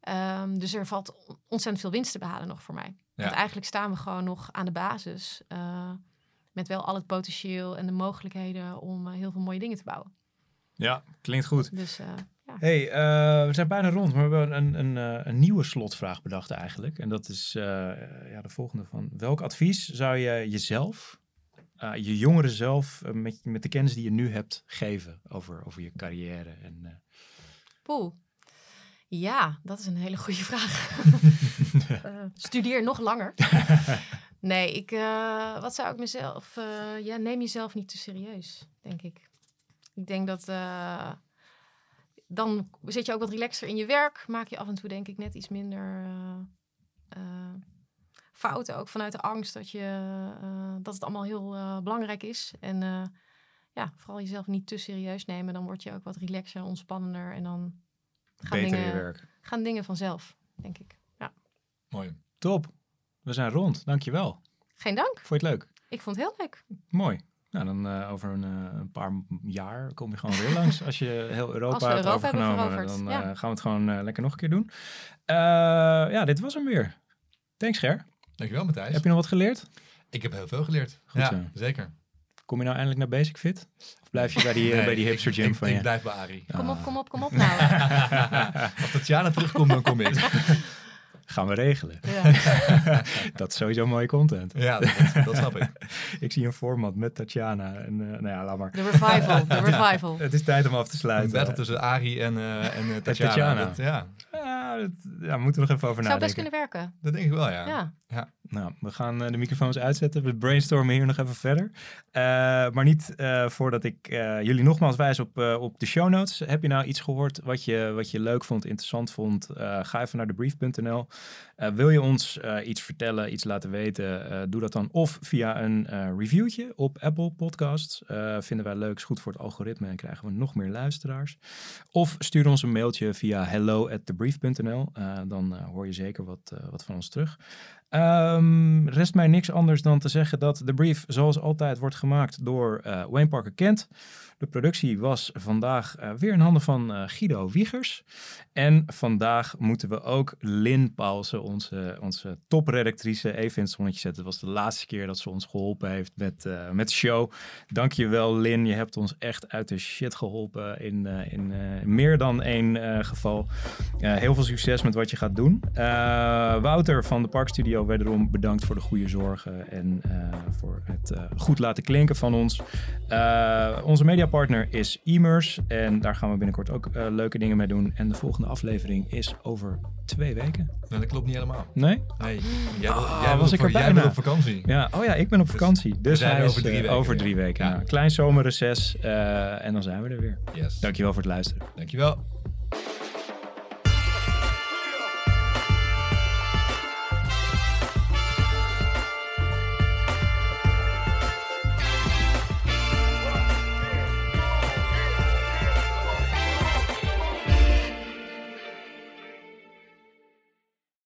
Ehm, dus er valt on- ontzettend veel winst te behalen nog voor mij. Want eigenlijk staan we gewoon nog aan de basis. eh, met wel al het potentieel en de mogelijkheden om eh, heel veel mooie dingen te bouwen. Ja, klinkt goed. Dus eh, ja. Hey, we zijn bijna rond, maar we hebben een, een, een nieuwe slotvraag bedacht eigenlijk. En dat is ja, de volgende van, welk advies zou je jezelf, je jongeren zelf, met, met de kennis die je nu hebt, geven over, over je carrière? En, eh, Poeh. Ja, dat is een hele goede vraag. Eh, studeer nog langer. nee, ik, eh, wat zou ik mezelf... eh, ja, neem jezelf niet te serieus, denk ik. Ik denk dat dan zit je ook wat relaxer in je werk. Maak je af en toe denk ik net iets minder fouten. Ook vanuit de angst dat, je, dat het allemaal heel belangrijk is. En ja, vooral jezelf niet te serieus nemen. Dan word je ook wat relaxer, ontspannender. En dan gaan, Beter in je dingen, werk. gaan dingen vanzelf, denk ik. Ja. Mooi. Top. We zijn rond. Dankjewel. Geen dank. Vond je het leuk? Ik vond het heel leuk. Mooi. Nou, dan eh, over een, eh, een paar jaar kom je gewoon weer langs. Als je heel Europa Als we hebt Europa hebben overgenomen, veroverd, dan eh, ja. gaan we het gewoon eh, lekker nog een keer doen. Eh, ja, dit was hem weer. Thanks, Ger. Dankjewel Matthijs. Heb je nog wat geleerd? Ik heb heel veel geleerd. Goed ja, zo. zeker. Kom je nou eindelijk naar Basic Fit? Of blijf je bij die, eh, Nee, bij die ik- hipster gym ik, van ik, je? blijf bij Arie. Kom op, Ah. kom op, kom op nou. Als Tatjana terugkomt, dan kom ik. Gaan we regelen. Ja. dat is sowieso mooie content. Ja, dat, dat snap ik. Ik zie een format met Tatjana. En, eh, nou ja, laat maar. De revival, de revival. Het is tijd om af te Een sluiten. battle tussen Arie en, eh en Tatjana. Tatjana. Dat- ja, Ja, dat, ja, we moeten er nog even over Zou best nadenken. kunnen werken. dat denk ik wel, ja. Ja. Nou, we gaan eh, de microfoons uitzetten. We brainstormen hier nog even verder. Eh, maar niet eh, voordat ik jullie nogmaals wijs op, op de show notes. Heb je nou iets gehoord wat je, wat je leuk vond, interessant vond? Ga even naar debrief.nl. Wil je ons iets vertellen, iets laten weten? doe dat dan of via een reviewtje op Apple Podcasts. Vinden wij leuk, is goed voor het algoritme en krijgen we nog meer luisteraars. Of stuur ons een mailtje via hello@debrief.nl. Eh, dan hoor je zeker wat, wat van ons terug. Ehm, rest mij niks anders dan te zeggen dat de brief zoals altijd wordt gemaakt door eh, Wayne Parker Kent. De productie was vandaag eh, weer in handen van eh, Guido Wiegers. En vandaag moeten we ook Lynn Paulsen, onze, onze topredactrice, even in het zonnetje zetten. Het was de laatste keer dat ze ons geholpen heeft met, eh, met de show. Dankjewel Lynn, je hebt ons echt uit de shit geholpen in, in meer dan één geval. Heel veel succes met wat je gaat doen. Wouter van de Parkstudio, wederom bedankt voor de goede zorgen en voor het goed laten klinken van ons. Onze mediapartner is Immers en daar gaan we binnenkort ook eh, leuke dingen mee doen. En de volgende aflevering is over twee weken. Nou, dat klopt niet helemaal. Nee? Nee, jij, wil, Ah, jij, was ik op- er jij wil op vakantie. Ja, oh ja, ik ben op Dus vakantie. Dus hij er is over drie eh, weken over drie weken. Ja. Nou, klein zomerreces eh, en dan zijn we er weer. Yes. Dankjewel voor het luisteren. Dankjewel.